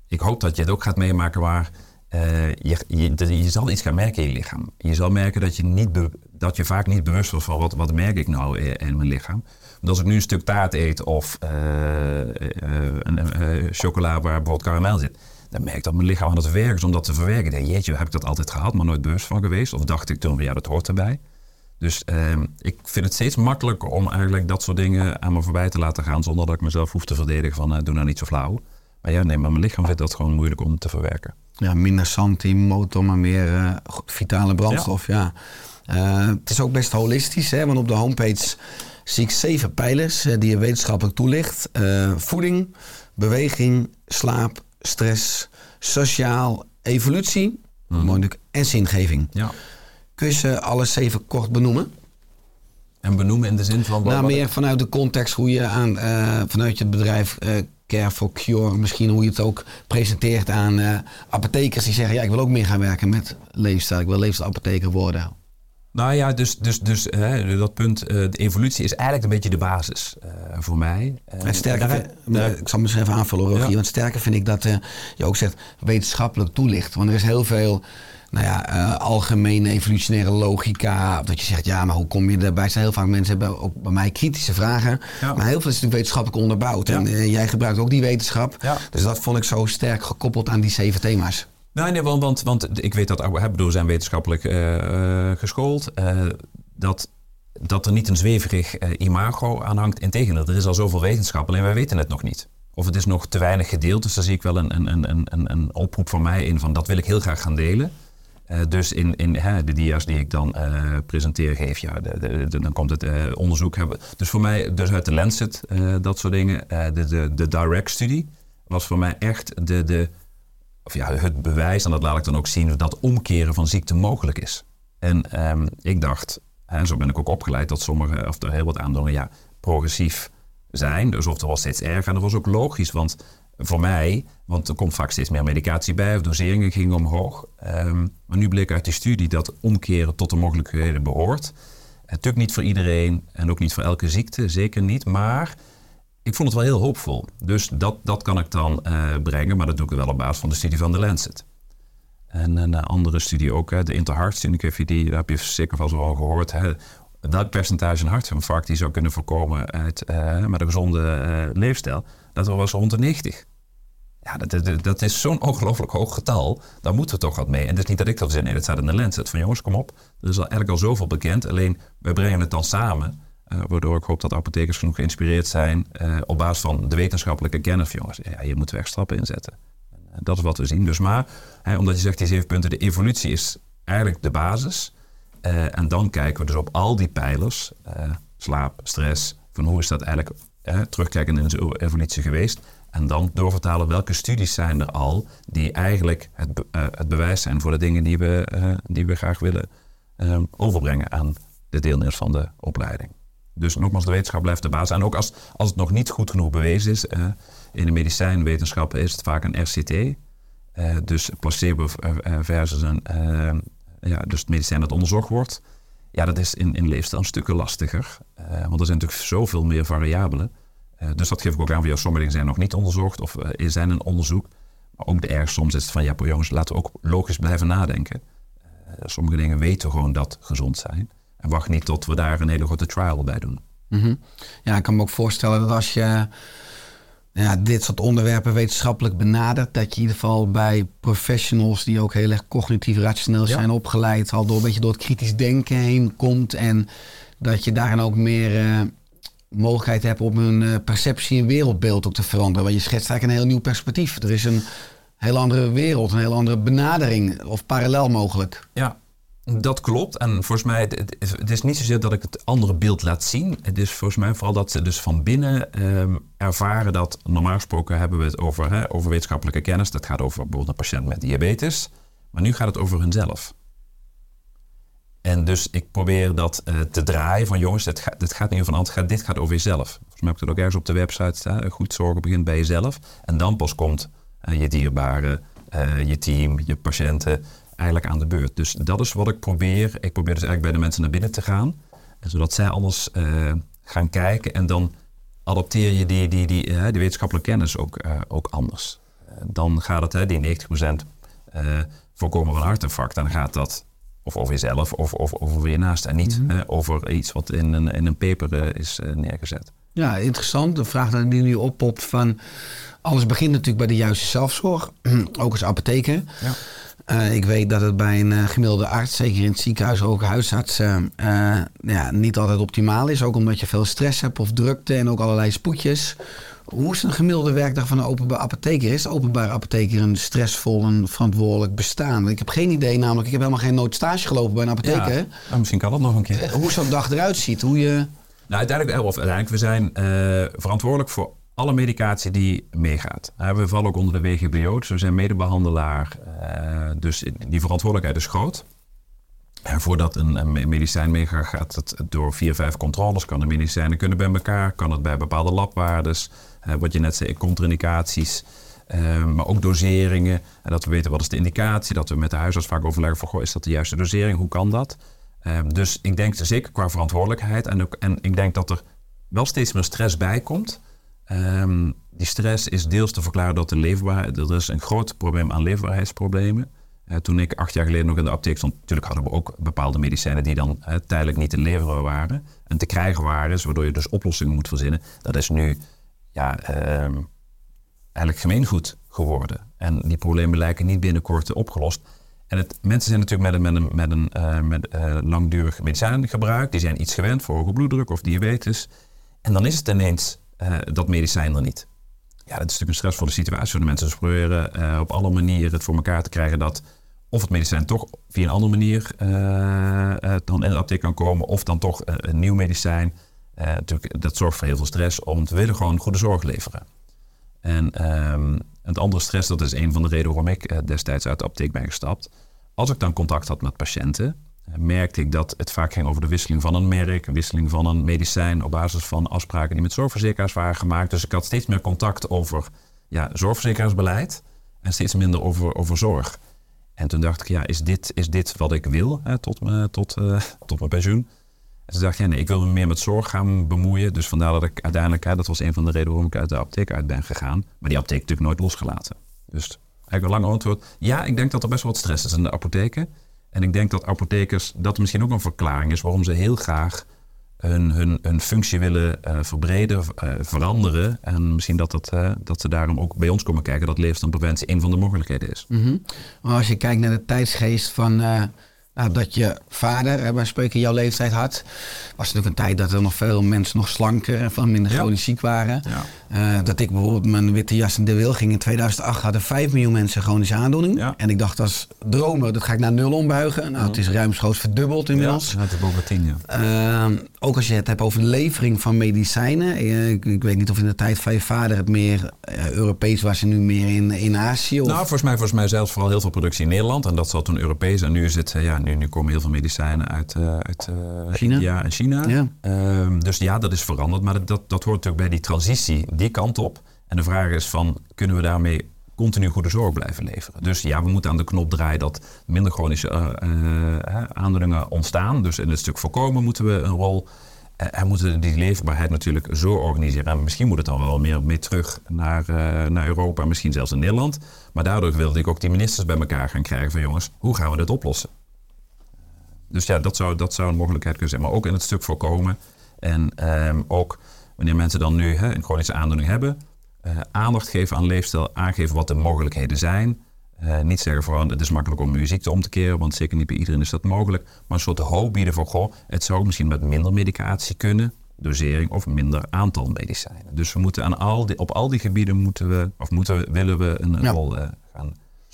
ik hoop dat je het ook gaat meemaken waar uh, je, je, zal iets gaan merken in je lichaam. Je zal merken dat je, niet dat je vaak niet bewust wordt van wat, wat merk ik nou in mijn lichaam. Als ik nu een stuk taart eet of uh, een chocola waar bijvoorbeeld karamel zit, dan merk ik dat mijn lichaam aan het werk is om dat te verwerken. Denk, jeetje, heb ik dat altijd gehad, maar nooit bewust van geweest? Of dacht ik toen, ja, dat hoort erbij. Dus uh, ik vind het steeds makkelijker om eigenlijk dat soort dingen aan me voorbij te laten gaan. Zonder dat ik mezelf hoef te verdedigen van doe nou niet zo flauw. Maar ja, nee, maar mijn lichaam vindt dat gewoon moeilijk om te verwerken. Ja, minder motor, maar meer uh, vitale brandstof. Ja. ja. het is ook best holistisch, hè? want op de homepage zie ik zeven pijlers die je wetenschappelijk toelicht. voeding, beweging, slaap, stress, sociaal, evolutie hmm. en zingeving. Ja. Kun je ze alle zeven kort benoemen? En benoemen in de zin van... Nou, meer vanuit de context hoe je aan, uh, vanuit je bedrijf uh, Care for Cure... misschien hoe je het ook presenteert aan uh, apothekers die zeggen... ja, ik wil ook meer gaan werken met leefstijl. Ik wil leefstijlapotheker worden. Nou ja, dus, dus, dus hè, dat punt, de evolutie is eigenlijk een beetje de basis voor mij. het sterker, daar, daar, ik zal misschien even aanvullen, Rogier. Ja. Want sterker vind ik dat je ook zegt wetenschappelijk toelicht. Want er is heel veel nou ja, uh, algemene evolutionaire logica. Dat je zegt, ja, maar hoe kom je erbij? zijn heel vaak mensen hebben ook bij mij kritische vragen. Ja. Maar heel veel is natuurlijk wetenschappelijk onderbouwd. Ja. En uh, jij gebruikt ook die wetenschap. Ja. Dus dat vond ik zo sterk gekoppeld aan die zeven thema's. Nee, nee want, want, want ik weet dat we bedoel, zijn wetenschappelijk uh, geschoold. dat, dat er niet een zweverig imago aan hangt. Integendeel, er is al zoveel wetenschap, alleen wij weten het nog niet. Of het is nog te weinig gedeeld. Dus daar zie ik wel een, een, een, een, een oproep van mij in van dat wil ik heel graag gaan delen. Uh, dus in, in hè, de dia's die ik dan uh, presenteer, geef ja, dan komt het uh, onderzoek hebben. Dus voor mij, dus uit de Lancet, dat soort dingen. de, de, de direct-studie was voor mij echt de, de, of ja, het bewijs, en dat laat ik dan ook zien, dat omkeren van ziekte mogelijk is. En um, ik dacht, en zo ben ik ook opgeleid, dat sommige, of er heel wat aandoeningen, ja, progressief zijn. Dus of er was steeds erger. En dat was ook logisch, want voor mij, want er komt vaak steeds meer medicatie bij, of doseringen gingen omhoog. Um, maar nu bleek uit die studie dat omkeren tot de mogelijkheden behoort. Natuurlijk niet voor iedereen en ook niet voor elke ziekte, zeker niet. Maar ik vond het wel heel hoopvol. Dus dat, dat kan ik dan uh, brengen, maar dat doe ik wel op basis van de studie van de Lancet. En een andere studie ook, hè, de Interheart-studie, daar heb je zeker wel gehoord. Hè. Welk percentage een hartinfarct die zou kunnen voorkomen uh, met een gezonde leefstijl? Dat was rond de 90. Ja, dat, dat, dat is zo'n ongelooflijk hoog getal. Daar moeten we toch wat mee. En het is niet dat ik dat zeg. Nee, dat staat in de Lancet. Van jongens, kom op. Er is al eigenlijk al zoveel bekend. Alleen, wij brengen het dan samen. Uh, waardoor ik hoop dat apothekers genoeg geïnspireerd zijn. Uh, op basis van de wetenschappelijke kennis. Jongens, ja, je moet wegstappen inzetten. En, uh, dat is wat we zien. Dus maar, hè, omdat je zegt die zeven punten. De evolutie is eigenlijk de basis. en dan kijken we dus op al die pijlers. slaap, stress. Van hoe is dat eigenlijk terugkijkend in de evolutie geweest. En dan doorvertalen welke studies zijn er al die eigenlijk het, be uh, het bewijs zijn voor de dingen die we, uh, die we graag willen uh, overbrengen aan de deelnemers van de opleiding. Dus nogmaals, de wetenschap blijft de basis. En ook als, als het nog niet goed genoeg bewezen is, in de medicijnwetenschappen is het vaak een RCT. dus placebo versus een, ja, dus het medicijn dat onderzocht wordt. Ja, dat is in, in leefstijl een stukje lastiger. want er zijn natuurlijk zoveel meer variabelen. Uh, dus dat geef ik ook aan. Ja, sommige dingen zijn nog niet onderzocht of uh, zijn een onderzoek. Maar ook de erg soms is van ja, jongens, laten we ook logisch blijven nadenken. Sommige dingen weten gewoon dat gezond zijn. En wacht niet tot we daar een hele grote trial bij doen. -hmm. Ja, ik kan me ook voorstellen dat als je ja, dit soort onderwerpen wetenschappelijk benadert, dat je in ieder geval bij professionals die ook heel erg cognitief rationeel zijn ja. opgeleid, al door een beetje door het kritisch denken heen komt. En dat je daarin ook meer mogelijkheid hebt om hun eh, perceptie en wereldbeeld ook te veranderen. Want je schetst eigenlijk een heel nieuw perspectief. Er is een heel andere wereld, een heel andere benadering of parallel mogelijk. Ja, dat klopt. En volgens mij, het, het is- niet zozeer dat ik het andere beeld laat zien. Het is volgens mij vooral dat ze dus van binnen ehm, ervaren dat... Normaal gesproken hebben we het over, hè, over wetenschappelijke kennis. Dat gaat over bijvoorbeeld een patiënt met diabetes. Maar nu gaat het over hunzelf. En dus ik probeer dat eh, te draaien van jongens, dit, gaat gaat niet over een ander, dit gaat over jezelf. Volgens mij heb ik het ook ergens op de website staan. Goed zorgen begint bij jezelf. En dan pas komt eh, je dierbare, eh, je team, je patiënten eigenlijk aan de beurt. Dus dat is wat ik probeer. Ik probeer dus eigenlijk bij de mensen naar binnen te gaan. En zodat zij anders eh, gaan kijken en dan adapteer je die, die, die, eh, die wetenschappelijke kennis ook, eh, ook anders. Dan gaat het, hè, die 90% eh voorkomen van een hartinfarct, dan gaat dat of over jezelf of, of over je naast en niet eh, over iets wat in een, in een paper is neergezet. Ja, interessant. De vraag die nu oppopt van... Alles begint natuurlijk bij de juiste zelfzorg. *clears throat* ook als apotheker. Ja. Eh, ik weet dat het bij een eh, gemiddelde arts, zeker in het ziekenhuis, ook huisartsen, eh, ja, niet altijd optimaal is. Ook omdat je veel stress hebt of drukte en ook allerlei spoedjes. Hoe is een gemiddelde werkdag van een openbaar apotheker? Is de openbare apotheker een stressvol en verantwoordelijk bestaan? Ik heb geen idee, namelijk, ik heb helemaal geen nooit stage gelopen bij een apotheker. Ja, nou, misschien kan dat nog een keer. Hoe zo'n dag eruit ziet, hoe je... Nou, uiteindelijk, of uiteindelijk we zijn verantwoordelijk voor alle medicatie die meegaat. We vallen ook onder de WGBO, dus we zijn medebehandelaar. eh, dus die verantwoordelijkheid is groot. En voordat een, medicijn meegaat, gaat het door vier, vijf controles. Kan de medicijnen kunnen bij elkaar, kan het bij bepaalde labwaardes. eh, wat je net zei, contraindicaties. eh, maar ook doseringen. En dat we weten wat is de indicatie. Dat we met de huisarts vaak overleggen van... Goh, is dat de juiste dosering? Hoe kan dat? Dus ik denk zeker qua verantwoordelijkheid. En, ook, en ik denk dat er wel steeds meer stress bij komt. Ehm, die stress is deels te verklaren door de leefbaarheid. Er is een groot probleem aan leefbaarheidsproblemen. Eh, toen ik acht jaar geleden nog in de apotheek stond, natuurlijk hadden we ook bepaalde medicijnen die dan eh, tijdelijk niet te leveren waren en te krijgen waren, waardoor je dus oplossingen moet verzinnen. Dat is nu ja, ehm, eigenlijk gemeengoed geworden. En die problemen lijken niet binnenkort opgelost. En het, mensen zijn natuurlijk met een, met een, met een eh, met, langdurig medicijngebruik. Die zijn iets gewend voor hoge bloeddruk of diabetes. En dan is het ineens eh, dat medicijn er niet. Ja, dat is natuurlijk een stressvolle situatie voor de mensen. Proberen eh, op alle manieren het voor elkaar te krijgen dat of het medicijn toch via een andere manier eh, dan in de apotheek kan komen, of dan toch een nieuw medicijn. Natuurlijk, dat zorgt voor heel veel stress, om te willen gewoon goede zorg leveren. En ehm, het andere stress, dat is een van de redenen waarom ik destijds uit de apotheek ben gestapt. Als ik dan contact had met patiënten, merkte ik dat het vaak ging over de wisseling van een merk, een wisseling van een medicijn op basis van afspraken die met zorgverzekeraars waren gemaakt. Dus ik had steeds meer contact over ja, zorgverzekeraarsbeleid en steeds minder over, over zorg. En toen dacht ik, ja, is dit, is dit wat ik wil hè, tot, me, tot, eh, tot mijn pensioen? En toen dacht ik, ja, nee, ik wil me meer met zorg gaan bemoeien. Dus vandaar dat ik uiteindelijk, hè, dat was een van de redenen waarom ik uit de apotheek uit ben gegaan. Maar die apotheek natuurlijk nooit losgelaten. Dus eigenlijk een lang antwoord. Ja, ik denk dat er best wel wat stress is in de apotheken. En ik denk dat apothekers, dat misschien ook een verklaring is waarom ze heel graag hun, hun, hun functie willen eh, verbreden, eh, veranderen. En misschien dat, dat, eh, dat ze daarom ook bij ons komen kijken dat leefstijlpreventie een van de mogelijkheden is. Maar als je kijkt naar de tijdsgeest van nou, dat je vader, hè, bij spreken jouw leeftijd had, was natuurlijk een tijd dat er nog veel mensen nog slanker en van minder Ja. chronisch ziek waren. Ja. Eh, dat ik bijvoorbeeld mijn witte jas in de wil ging. In 2008 hadden 5 miljoen mensen chronische aandoening. Ja. En ik dacht als dromer, dat ga ik naar nul ombuigen. Nou, het is ruimschoots verdubbeld inmiddels. Ja, het boven tien, ja. Ehm, ook als je het hebt over de levering van medicijnen. Eh, Ik, ik weet niet of in de tijd van je vader het meer eh, Europees was en nu meer in, in Azië. Of... Nou, volgens mij, volgens mij zelfs vooral heel veel productie in Nederland. En dat zat toen Europees. En nu is het, ja, nu, nu komen heel veel medicijnen uit, eh, uit eh, China? India en China. Ja. Ehm, dus ja, dat is veranderd. Maar dat, dat, dat hoort natuurlijk bij die transitie die kant op. En de vraag is van, kunnen we daarmee continu goede zorg blijven leveren? Dus ja, we moeten aan de knop draaien dat minder chronische eh, aandoeningen ontstaan. Dus in het stuk voorkomen moeten we een rol en moeten die leefbaarheid natuurlijk zo organiseren. En misschien moet het dan wel meer mee terug naar, naar Europa, misschien zelfs in Nederland. Maar daardoor wilde ik ook die ministers bij elkaar gaan krijgen van jongens, hoe gaan we dit oplossen? Dus ja, dat zou, dat zou een mogelijkheid kunnen zijn. Maar ook in het stuk voorkomen. En ehm, ook wanneer mensen dan nu hè, een chronische aandoening hebben, eh, aandacht geven aan leefstijl, aangeven wat de mogelijkheden zijn. Eh, niet zeggen van het is makkelijk om je ziekte om te keren, want zeker niet bij iedereen is dat mogelijk. Maar een soort hoop bieden van goh, het zou misschien met minder medicatie kunnen. dosering of minder aantal medicijnen. Dus we moeten aan al die, op al die gebieden moeten we, of moeten we, willen we een Ja. rol eh, gaan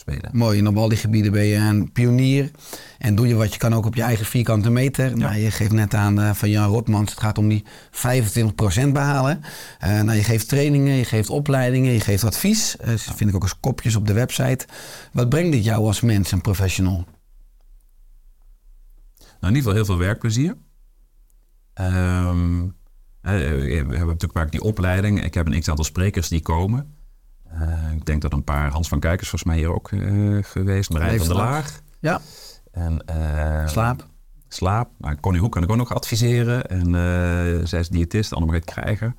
spelen. Mooi, en op al die gebieden ben je een pionier. En doe je wat je kan ook op je eigen vierkante meter. Nou, je geeft net aan eh, van Jan Rotmans, het gaat om die 25% behalen. Eh, nou, je geeft trainingen, je geeft opleidingen, je geeft advies. Eh, dat vind ik ook als kopjes op de website. Wat brengt dit jou als mens en professional? Nou, in ieder geval heel veel werkplezier. Ehm, eh, we hebben natuurlijk vaak die opleiding. Ik heb een x-aantal sprekers die komen. Eh, ik denk dat een paar, Hans van Kijkers volgens mij hier ook eh, geweest. Marijn van der. Laag. Ja, En, eh, slaap. Slaap. Nou, Connie Hoek kan ik ook nog adviseren. En eh, zij is diëtist, Annemariet Krijger.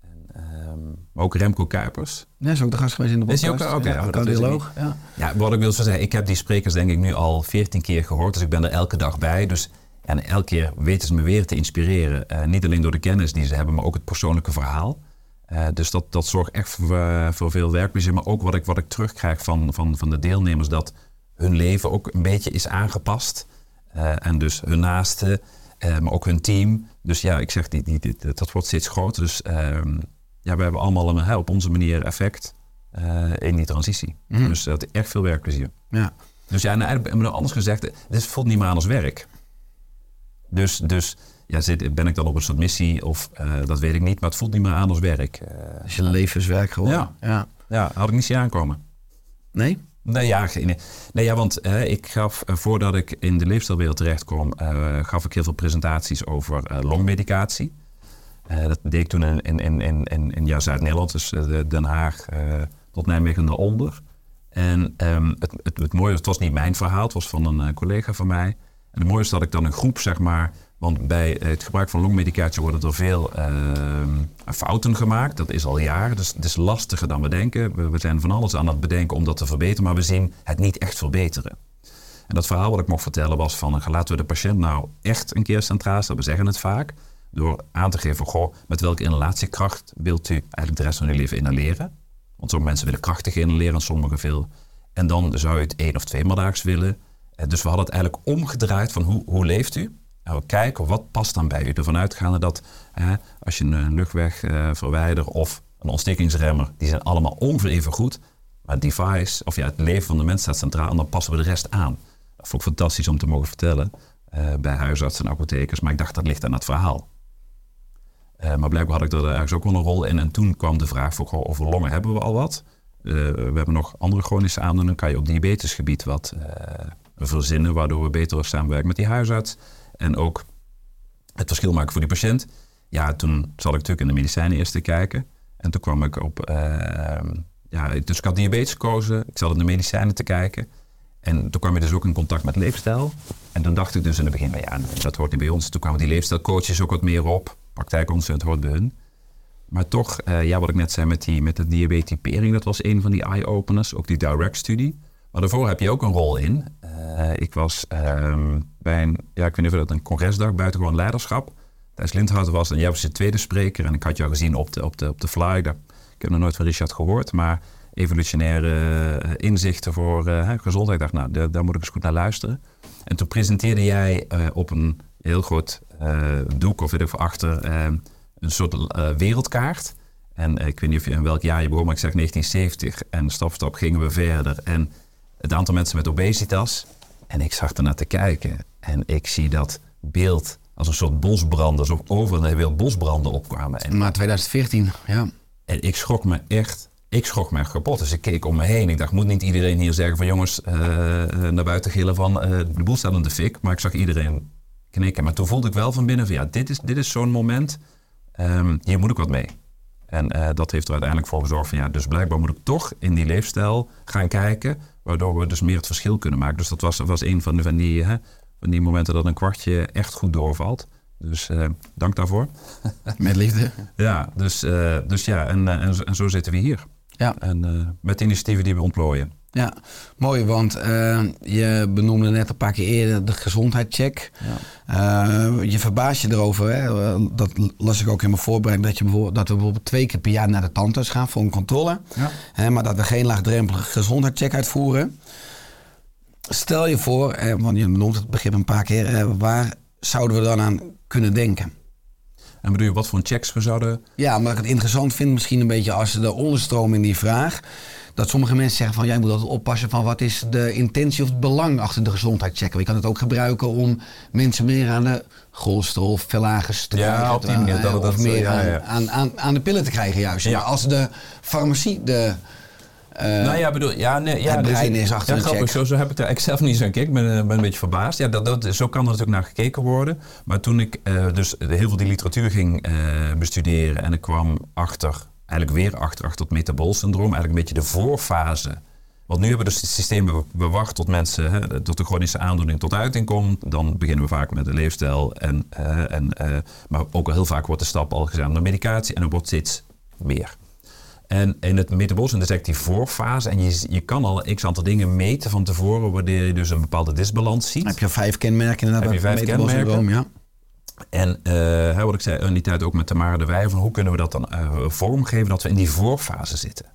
En, ehm, maar ook Remco Kuipers. Ja, is ook de gast geweest in de Is podcast. hij ook? Oké, Ja, dat wist ik cardioloog. Ja. Ja, wat ik wil zo zeggen, ik heb die sprekers denk ik nu al veertien keer gehoord. Dus ik ben er elke dag bij. Dus, en elke keer weten ze me weer te inspireren. Eh, niet alleen door de kennis die ze hebben, maar ook het persoonlijke verhaal. Eh, dus dat, dat zorgt echt voor, eh, voor veel werkplezier. Maar ook wat ik, wat ik terugkrijg van, van, van de deelnemers, dat hun leven ook een beetje is aangepast. Eh, en dus hun naasten, maar ook hun team. Dus ja, ik zeg, die, die, die- dat wordt steeds groter. Dus ehm, ja, we hebben allemaal een, hè, op onze manier effect in die transitie. Dus dat echt veel werkplezier. Ja. Dus ja, en eigenlijk, anders gezegd, dit voelt niet meer aan als werk. Dus, dus ja, zit, ben ik dan op een soort missie of eh, dat weet ik niet, maar het voelt niet meer aan als werk. Eh, Is je levenswerk geworden. Ja. ja. ja, had ik niet zien aankomen. Nee? Nee, ja, geen, nee, ja want eh, ik gaf, voordat ik in de leefstijlwereld terecht kwam, gaf ik heel veel presentaties over longmedicatie. Dat deed ik toen in, in, in, in, in, in ja, Zuid-Nederland, dus de- Den Haag tot Nijmegen en daaronder. En ehm, het, het, het mooie, het was niet mijn verhaal, het was van een collega van mij. En het mooie is dat ik dan een groep, zeg maar, want bij het gebruik van longmedicatie worden er veel ehm, fouten gemaakt. Dat is al jaren, dus het is lastiger dan we denken. We, we zijn van alles aan het bedenken om dat te verbeteren, maar we zien het niet echt verbeteren. En dat verhaal wat ik mocht vertellen was van, eh, laten we de patiënt nou echt een keer centraal stellen. We zeggen het vaak, door aan te geven, goh, met welke inhalatiekracht wilt u eigenlijk de rest van uw leven inhaleren? Want sommige mensen willen krachtig inhaleren en sommigen veel. En dan zou je het één of twee maal daags willen. Eh, Dus we hadden het eigenlijk omgedraaid van hoe, hoe leeft u? En we kijken wat past dan bij u. Ervan uitgaande dat eh, als je een luchtwegverwijder of een ontstekingsremmer, die zijn allemaal ongeveer goed. Maar het device, of ja, het leven van de mens staat centraal en dan passen we de rest aan. Dat vond ik fantastisch om te mogen vertellen eh, bij huisartsen en apothekers. Maar ik dacht dat ligt aan het verhaal. Eh, maar blijkbaar had ik er ergens ook wel een rol in. En toen kwam de vraag voor, over longen hebben we al wat. Eh, we hebben nog andere chronische aandoeningen. Kan je op diabetesgebied wat eh, verzinnen, waardoor we beter samenwerken met die huisarts. En ook het verschil maken voor die patiënt. Ja, toen zat ik natuurlijk in de medicijnen eerst te kijken. En toen kwam ik op... eh, ja, dus ik had diabetes gekozen. Ik zat in de medicijnen te kijken. En toen kwam je dus ook in contact met leefstijl. En toen dacht ik dus in het begin, ja, dat hoort niet bij ons. Toen kwamen die leefstijlcoaches ook wat meer op. Praktijkondersteuning hoort bij hun. Maar toch, eh, ja, wat ik net zei met, die, met de diabetipering, dat was een van die eye-openers. Ook die direct-studie. Maar daarvoor heb je ook een rol in. Eh, ik was ehm, bij een, ja, ik weet niet of dat een congresdag, buitengewoon leiderschap. Thijs Lindhouten was en jij was de tweede spreker. En ik had jou gezien op de, op de, op de fly. Ik heb nog nooit van Richard gehoord, maar evolutionaire eh, inzichten voor eh, gezondheid. Ik dacht, nou, daar, moet ik eens goed naar luisteren. En toen presenteerde jij op een heel groot doek, of weet ik veel, achter eh, een soort wereldkaart. En ik weet niet of je in welk jaar je begon, maar ik zeg 1970. En stap voor stap gingen we verder. En het aantal mensen met obesitas. En ik zag ernaar te kijken. En ik zie dat beeld als een soort bosbranden. Alsof overal een heel bosbranden opkwamen. En Maar 2014, ja. en ik schrok me echt, ik schrok me kapot. Dus ik keek om me heen. Ik dacht, moet niet iedereen hier zeggen van jongens, eh, naar buiten gillen van eh, de boel staat in de fik. Maar ik zag iedereen knikken. Maar toen voelde ik wel van binnen van ja, dit is, dit is zo'n moment. Ehm, hier moet ik wat mee. En eh, dat heeft er uiteindelijk voor gezorgd van ja, dus blijkbaar moet ik toch in die leefstijl gaan kijken. Waardoor we dus meer het verschil kunnen maken. Dus dat was, was een van, de, van, die, hè, van die momenten dat een kwartje echt goed doorvalt. Dus eh, dank daarvoor. *laughs* Met liefde. Ja, dus, eh, dus ja, en, eh, en, zo- en zo zitten we hier. Ja. En met de initiatieven die we ontplooien. Ja, mooi, want eh, je benoemde net een paar keer eerder de gezondheidscheck. Eh, je verbaast je erover, hè? eh, dat las ik ook in mijn voorbereiding, dat, je bijvoorbeeld, dat we bijvoorbeeld twee keer per jaar naar de tandarts gaan voor een controle. Ja. Hè, maar dat we geen laagdrempelige gezondheidscheck uitvoeren. Stel je voor, eh, want je noemt het begrip een paar keer, eh, waar zouden we dan aan kunnen denken? En bedoel je wat voor checks we zouden... Ja, maar ik het interessant vind misschien een beetje als de onderstroom in die vraag. Dat sommige mensen zeggen van jij moet altijd oppassen van wat is de intentie of het belang achter de gezondheidschecken. Je kan het ook gebruiken om mensen meer aan de cholesterol verlagers te Ja, krijgen. op die manier, eh, dat- of dat- meer ja, ja. Aan, aan, aan, de pillen te krijgen juist. Ja. Maar als de farmacie de... eh, nou ja, bedoel, ja, nee, ja, het dus- brein is achter ja, een grappig, check. Zo, zo heb ik daar ik zelf niet zo aan gekeken. Ik ben, eh, ben een beetje verbaasd. Ja, dat, dat, zo kan er natuurlijk naar gekeken worden. Maar toen ik eh, dus heel veel die literatuur ging eh, bestuderen en ik kwam achter, eigenlijk weer achter, achter het metaboolsyndroom, eigenlijk een beetje de voorfase. Want nu hebben we dus het systeem be- bewacht tot mensen, hè, tot de chronische aandoening tot uiting komt. Dan beginnen we vaak met de leefstijl. En, eh, en, eh, maar ook al heel vaak wordt de stap al gezet naar medicatie en dan wordt steeds meer. En in het metabolisme is eigenlijk die voorfase. En je, je kan al x aantal dingen meten van tevoren, waardoor je dus een bepaalde disbalans ziet. heb je vijf kenmerken inderdaad. Heb je vijf metaboolsyndroom, Ja. En eh, wat ik zei in die tijd ook met Tamara de Wij, van hoe kunnen we dat dan eh, vormgeven dat we in die voorfase zitten?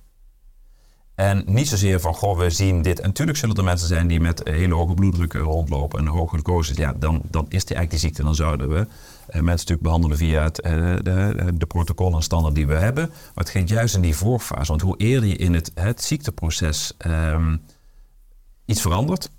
En niet zozeer van, goh, we zien dit. En natuurlijk zullen er mensen zijn die met hele hoge bloeddruk rondlopen en hoge glucose. Ja, dan, dan is die eigenlijk die ziekte. Dan zouden we eh, mensen natuurlijk behandelen via het, de, de protocollen en standaard die we hebben. Maar het gaat juist in die voorfase. Want hoe eerder je in het, het ziekteproces ehm, iets verandert,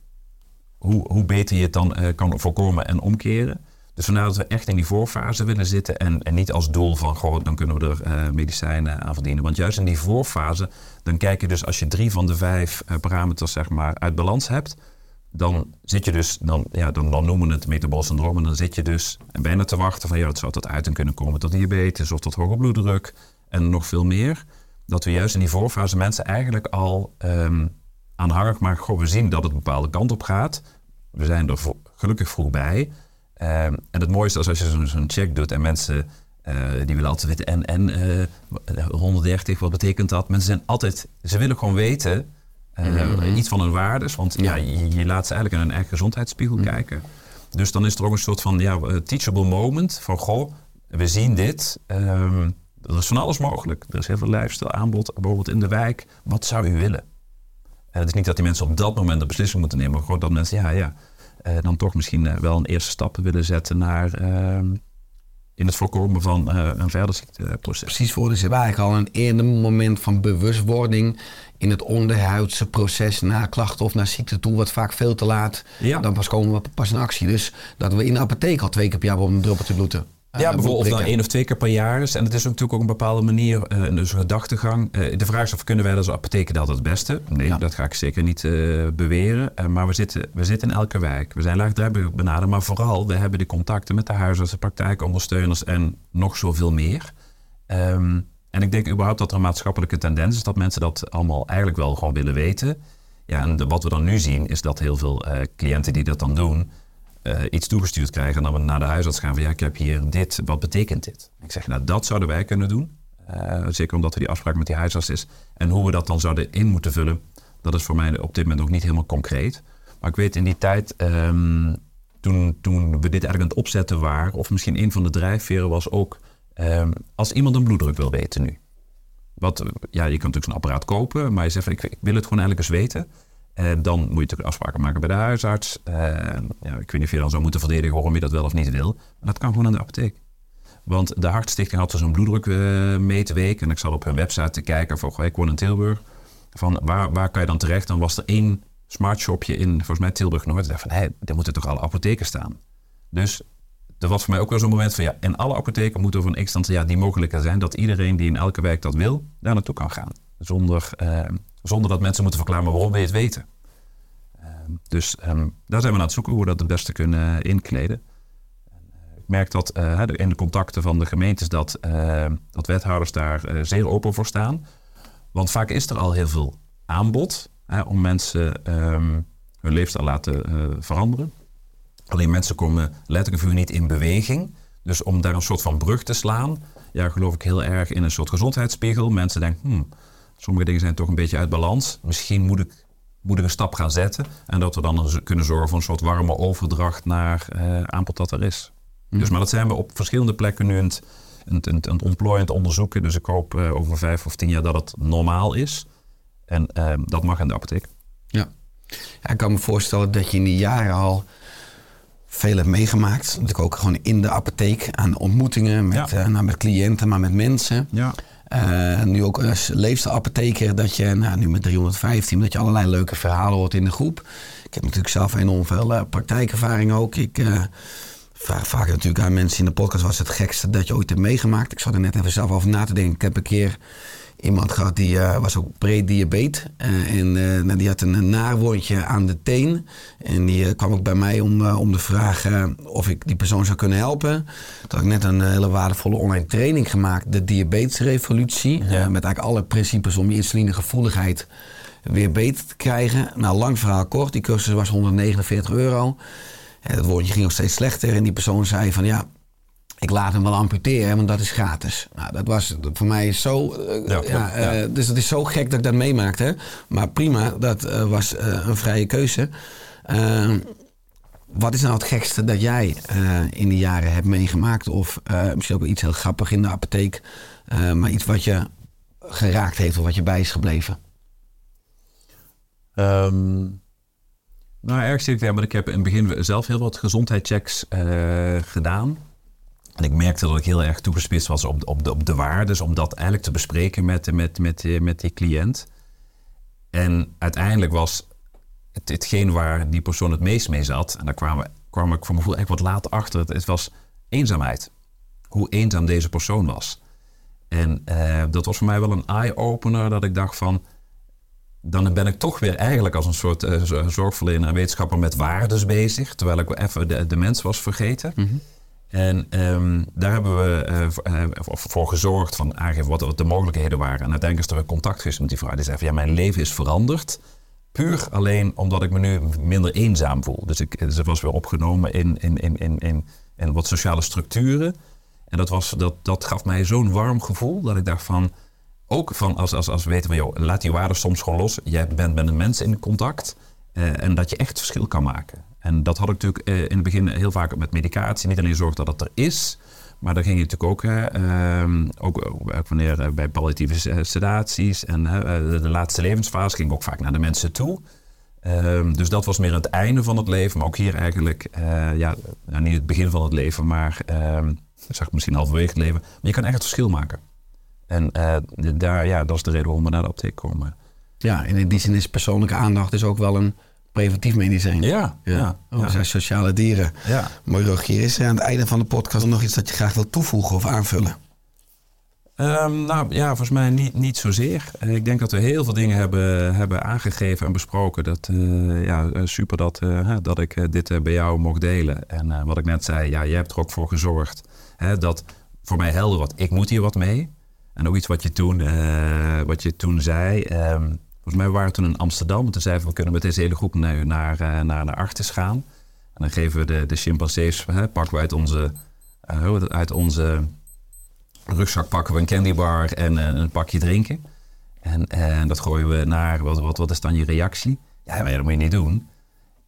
hoe, hoe beter je het dan kan voorkomen en omkeren. Dus vandaar dat we echt in die voorfase willen zitten en, en niet als doel van, goh, dan kunnen we er eh, medicijnen aan verdienen. Want juist in die voorfase, dan kijk je dus als je drie van de vijf eh, parameters zeg maar uit balans hebt, dan zit je dus, dan, ja, dan, dan noemen we het metabool syndroom en dan zit je dus bijna te wachten van, ja, het zou tot uiting kunnen komen tot diabetes of tot hoge bloeddruk en nog veel meer. Dat we juist in die voorfase mensen eigenlijk al ehm aanhangig maken, goh, we zien dat het een bepaalde kant op gaat. We zijn er gelukkig vroeg bij. Ehm, en het mooiste is als je zo'n check doet en mensen eh, die willen altijd weten en, en eh, 130, wat betekent dat? Mensen zijn altijd, ze willen gewoon weten eh, iets van hun waardes, want ja. je, je laat ze eigenlijk in hun eigen gezondheidsspiegel kijken. Dus dan is er ook een soort van ja, eh, teachable moment van goh, we zien dit. ehm, er is van alles mogelijk. Er is heel veel lifestyle aanbod, bijvoorbeeld in de wijk. Wat zou u willen? En het is niet dat die mensen op dat moment de beslissing moeten nemen, maar gewoon dat mensen, ja, ja, dan toch misschien eh, wel een eerste stap willen zetten naar ehm, in het voorkomen van eh, een verder ziekteproces. Precies voor. Dus hebben eigenlijk al een eerder moment van bewustwording in het onderhuidse proces na klachten of naar ziekte toe, wat vaak veel te laat. Ja. Dan pas komen we pas in actie. Dus dat we in de apotheek al twee keer per jaar op een druppeltje bloeden. Eh, Ja, bijvoorbeeld of dan één of twee keer per jaar is. En het is natuurlijk ook een bepaalde manier, eh dus een gedachtegang. Eh, de vraag is of kunnen wij als apotheker dat het beste? Nee, Ja. dat ga ik zeker niet eh, beweren. Eh, maar we zitten, we zitten in elke wijk. We zijn laagdrempelig benaderd. Maar vooral, we hebben de contacten met de huisartsen, praktijkondersteuners en nog zoveel meer. Ehm, en ik denk überhaupt dat er een maatschappelijke tendens is dat mensen dat allemaal eigenlijk wel gewoon willen weten. Ja, en de- wat we dan nu zien is dat heel veel eh, cliënten die dat dan doen, eh, iets toegestuurd krijgen en dan we naar de huisarts gaan van ja, ik heb hier dit, wat betekent dit? Ik zeg, nou dat zouden wij kunnen doen. Eh, zeker omdat er die afspraak met die huisarts is. En hoe we dat dan zouden in moeten vullen, dat is voor mij op dit moment nog niet helemaal concreet. Maar ik weet in die tijd, ehm, toen, toen we dit eigenlijk aan het opzetten waren, of misschien een van de drijfveren was ook, ehm, als iemand een bloeddruk wil weten nu. Wat, ja, je kunt natuurlijk zo'n apparaat kopen, maar je zegt van, ik, ik wil het gewoon eigenlijk eens weten. Eh, dan moet je natuurlijk afspraken maken bij de huisarts. Eh, ja, ik weet niet of je dan zou moeten verdedigen waarom je dat wel of niet wil. Maar dat kan gewoon aan de apotheek. Want de Hartstichting had dus een bloeddrukmeetweek. en ik zat op hun website te kijken goh, ik woon in Tilburg. Van waar, waar kan je dan terecht? Dan was er één smartshopje in, volgens mij Tilburg-Noord. Ik dacht van, hé, daar moeten toch alle apotheken staan. Dus er was voor mij ook wel zo'n moment van, ja, in alle apotheken moet er van x jaar die mogelijkheid zijn... dat iedereen die in elke wijk dat wil, daar naartoe kan gaan. Zonder, eh, zonder dat mensen moeten verklaren, waarom je het weten? Ehm, dus ehm, daar zijn we aan het zoeken hoe we dat het beste kunnen inkleden. Ik merk dat eh, in de contacten van de gemeentes dat, eh, dat wethouders daar eh, zeer open voor staan. Want vaak is er al heel veel aanbod om mensen ehm, hun leefstijl laten eh, veranderen. Alleen mensen komen letterlijk voor niet in beweging. Dus om daar een soort van brug te slaan, ja, geloof ik heel erg in een soort gezondheidsspiegel. Mensen denken, hmm, sommige dingen zijn toch een beetje uit balans. Misschien moet ik, moet ik een stap gaan zetten. En dat we dan kunnen zorgen voor een soort warme overdracht naar aanbod dat er is. Dus, maar dat zijn we op verschillende plekken nu aan het, aan het, aan het- aan het ontplooien, aan het onderzoeken. Dus ik hoop eh, over vijf of tien jaar dat het normaal is. En eh, dat mag in de apotheek. Ja. ja. Ik kan me voorstellen dat je in die jaren al veel heb meegemaakt. Natuurlijk ook gewoon in de apotheek aan ontmoetingen met, Ja. eh, nou, met cliënten, maar met mensen. Ja. Eh, nu ook als leefstijlapotheker dat je, nou, nu met 315, dat je allerlei leuke verhalen hoort in de groep. Ik heb natuurlijk zelf enorm veel eh, praktijkervaring ook. Ik eh, vraag vaak natuurlijk aan mensen in de podcast, wat is het gekste dat je ooit hebt meegemaakt? Ik zat er net even zelf over na te denken. Ik heb een keer iemand gehad die eh, was ook prediabeet. eh en eh, nou, die had een, een naarwondje aan de teen. En die kwam ook bij mij om, om de vraag of ik die persoon zou kunnen helpen. Toen had ik net een hele waardevolle online training gemaakt. De diabetesrevolutie. eh, met eigenlijk alle principes om je insulinegevoeligheid weer beter te krijgen. Nou, lang verhaal kort. Die cursus was 149 euro. En het woordje ging nog steeds slechter. En die persoon zei van ja, ik laat hem wel amputeren, want dat is gratis. Nou, dat was voor mij zo. eh, Ja, ja, ja. eh, dus het is zo gek dat ik dat meemaakte. Maar prima, dat eh, was een vrije keuze. Eh, wat is nou het gekste dat jij in de jaren hebt meegemaakt? Of misschien ook iets heel grappig in de apotheek. maar iets wat je geraakt heeft of wat je bij is gebleven? Ehm, nou, erg zit ik daar, maar ik heb in het begin zelf heel wat gezondheidschecks gedaan. En ik merkte dat ik heel erg toegespitst was op, op, de, op de waardes, om dat eigenlijk te bespreken met, met, met, eh, met die cliënt. En uiteindelijk was het, hetgeen waar die persoon het meest mee zat, en daar kwam, kwam ik voor mijn gevoel echt wat later achter, het, was eenzaamheid. Hoe eenzaam deze persoon was. En eh, dat was voor mij wel een eye-opener, dat ik dacht van, dan ben ik toch weer eigenlijk als een soort eh, zorgverlener en wetenschapper met waardes bezig. Terwijl ik even de, de mens was vergeten. En ehm, daar hebben we eh, voor, eh, voor gezorgd van aangeven wat, wat de mogelijkheden waren. En uiteindelijk is er contact geweest met die vrouw. Die zei van ja, mijn leven is veranderd. Puur alleen omdat ik me nu minder eenzaam voel. Dus ik, ze was weer opgenomen in, in, in, in wat sociale structuren. En dat, was, dat, dat gaf mij zo'n warm gevoel dat ik dacht van... Ook van als, als, als we weten van, joh, laat die waarden soms gewoon los. Jij bent met een mens in contact. eh, en dat je echt verschil kan maken. En dat had ik natuurlijk eh, in het begin heel vaak met medicatie. Niet alleen zorg dat het er is. Maar dan ging je natuurlijk ook, ehm, ook, ook wanneer eh, bij palliatieve eh, sedaties. En eh, de, laatste levensfase ging ik ook vaak naar de mensen toe. Ehm, dus dat was meer het einde van het leven. Maar ook hier eigenlijk, eh, ja, nou, niet het begin van het leven, maar ehm, dat zag misschien halverwege het leven. Maar je kan echt het verschil maken. En eh, daar, ja, dat is de reden waarom we naar de apotheek komen. Ja, in die zin is persoonlijke aandacht dus ook wel een preventief medicijn. Ja, Ja, ja, Oh, we zijn sociale dieren. Ja. Mooi Rogier, is er aan het einde van de podcast nog iets dat je graag wil toevoegen of aanvullen? Ehm, nou ja, volgens mij niet, niet zozeer. Eh, ik denk dat we heel veel dingen hebben, hebben aangegeven en besproken. Dat, eh, ja, eh, super dat, dat ik dit bij jou mocht delen. En wat ik net zei, ja, jij hebt er ook voor gezorgd. Hè, dat voor mij helder wordt, ik moet hier wat mee. En ook iets wat je toen, wat je toen zei. ehm, volgens mij waren toen in Amsterdam. En toen zeiden we, we kunnen met deze hele groep naar, naar, eh, naar, naar Artis gaan. En dan geven we de, de chimpansees, hè, pakken we uit onze, eh, uit onze rugzak pakken we een candybar en eh, een pakje drinken. En, en dat gooien we naar, wat, wat, wat is dan je reactie? Ja, maar dat moet je niet doen.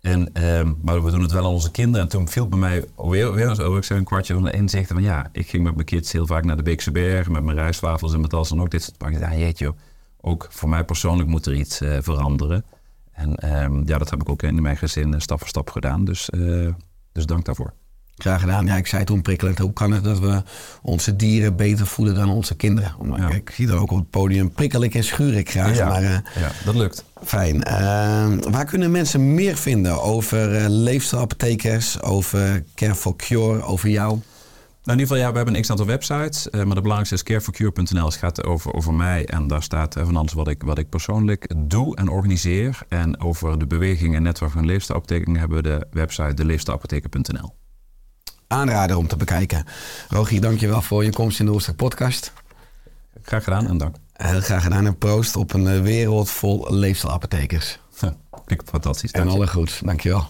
En, ehm, maar we doen het wel aan onze kinderen. En toen viel bij mij weer, weer zo, ik zei een kwartje van de inzicht van ja, ik ging met mijn kids heel vaak naar de Beekse Bergen met mijn rijstwafels en met alles en ook dit soort pakjes. Ja, jeetje ook voor mij persoonlijk moet er iets eh, veranderen. En ehm, ja, dat heb ik ook in mijn gezin eh, stap voor stap gedaan. Dus, eh, dus dank daarvoor. Graag gedaan. Ja, ik zei toen prikkelend, hoe kan het dat we onze dieren beter voeden dan onze kinderen? Omdat, Ja. ik zie dan ook op het podium prikkel ik en schuur ik graag. Ja. Maar Ja, dat lukt. fijn. Eh, waar kunnen mensen meer vinden over leefstijlapothekers, over Care for Cure, over jou? Nou, in ieder geval, ja, we hebben een x-aantal websites. eh, maar de belangrijkste is careforcure.nl. Het gaat over, over mij en daar staat eh, van alles wat ik, wat ik persoonlijk doe en organiseer. En over de beweging en netwerk van leefstijlapotheken hebben we de website deleefstijlapotheken.nl. Aanrader om te bekijken. Rogier, dankjewel voor je komst in de Oerstek podcast. Graag gedaan en dank. Heel graag gedaan en proost op een eh, wereld vol leefstijlapothekers. *laughs* Klinkt fantastisch. En alle goeds. Dankjewel.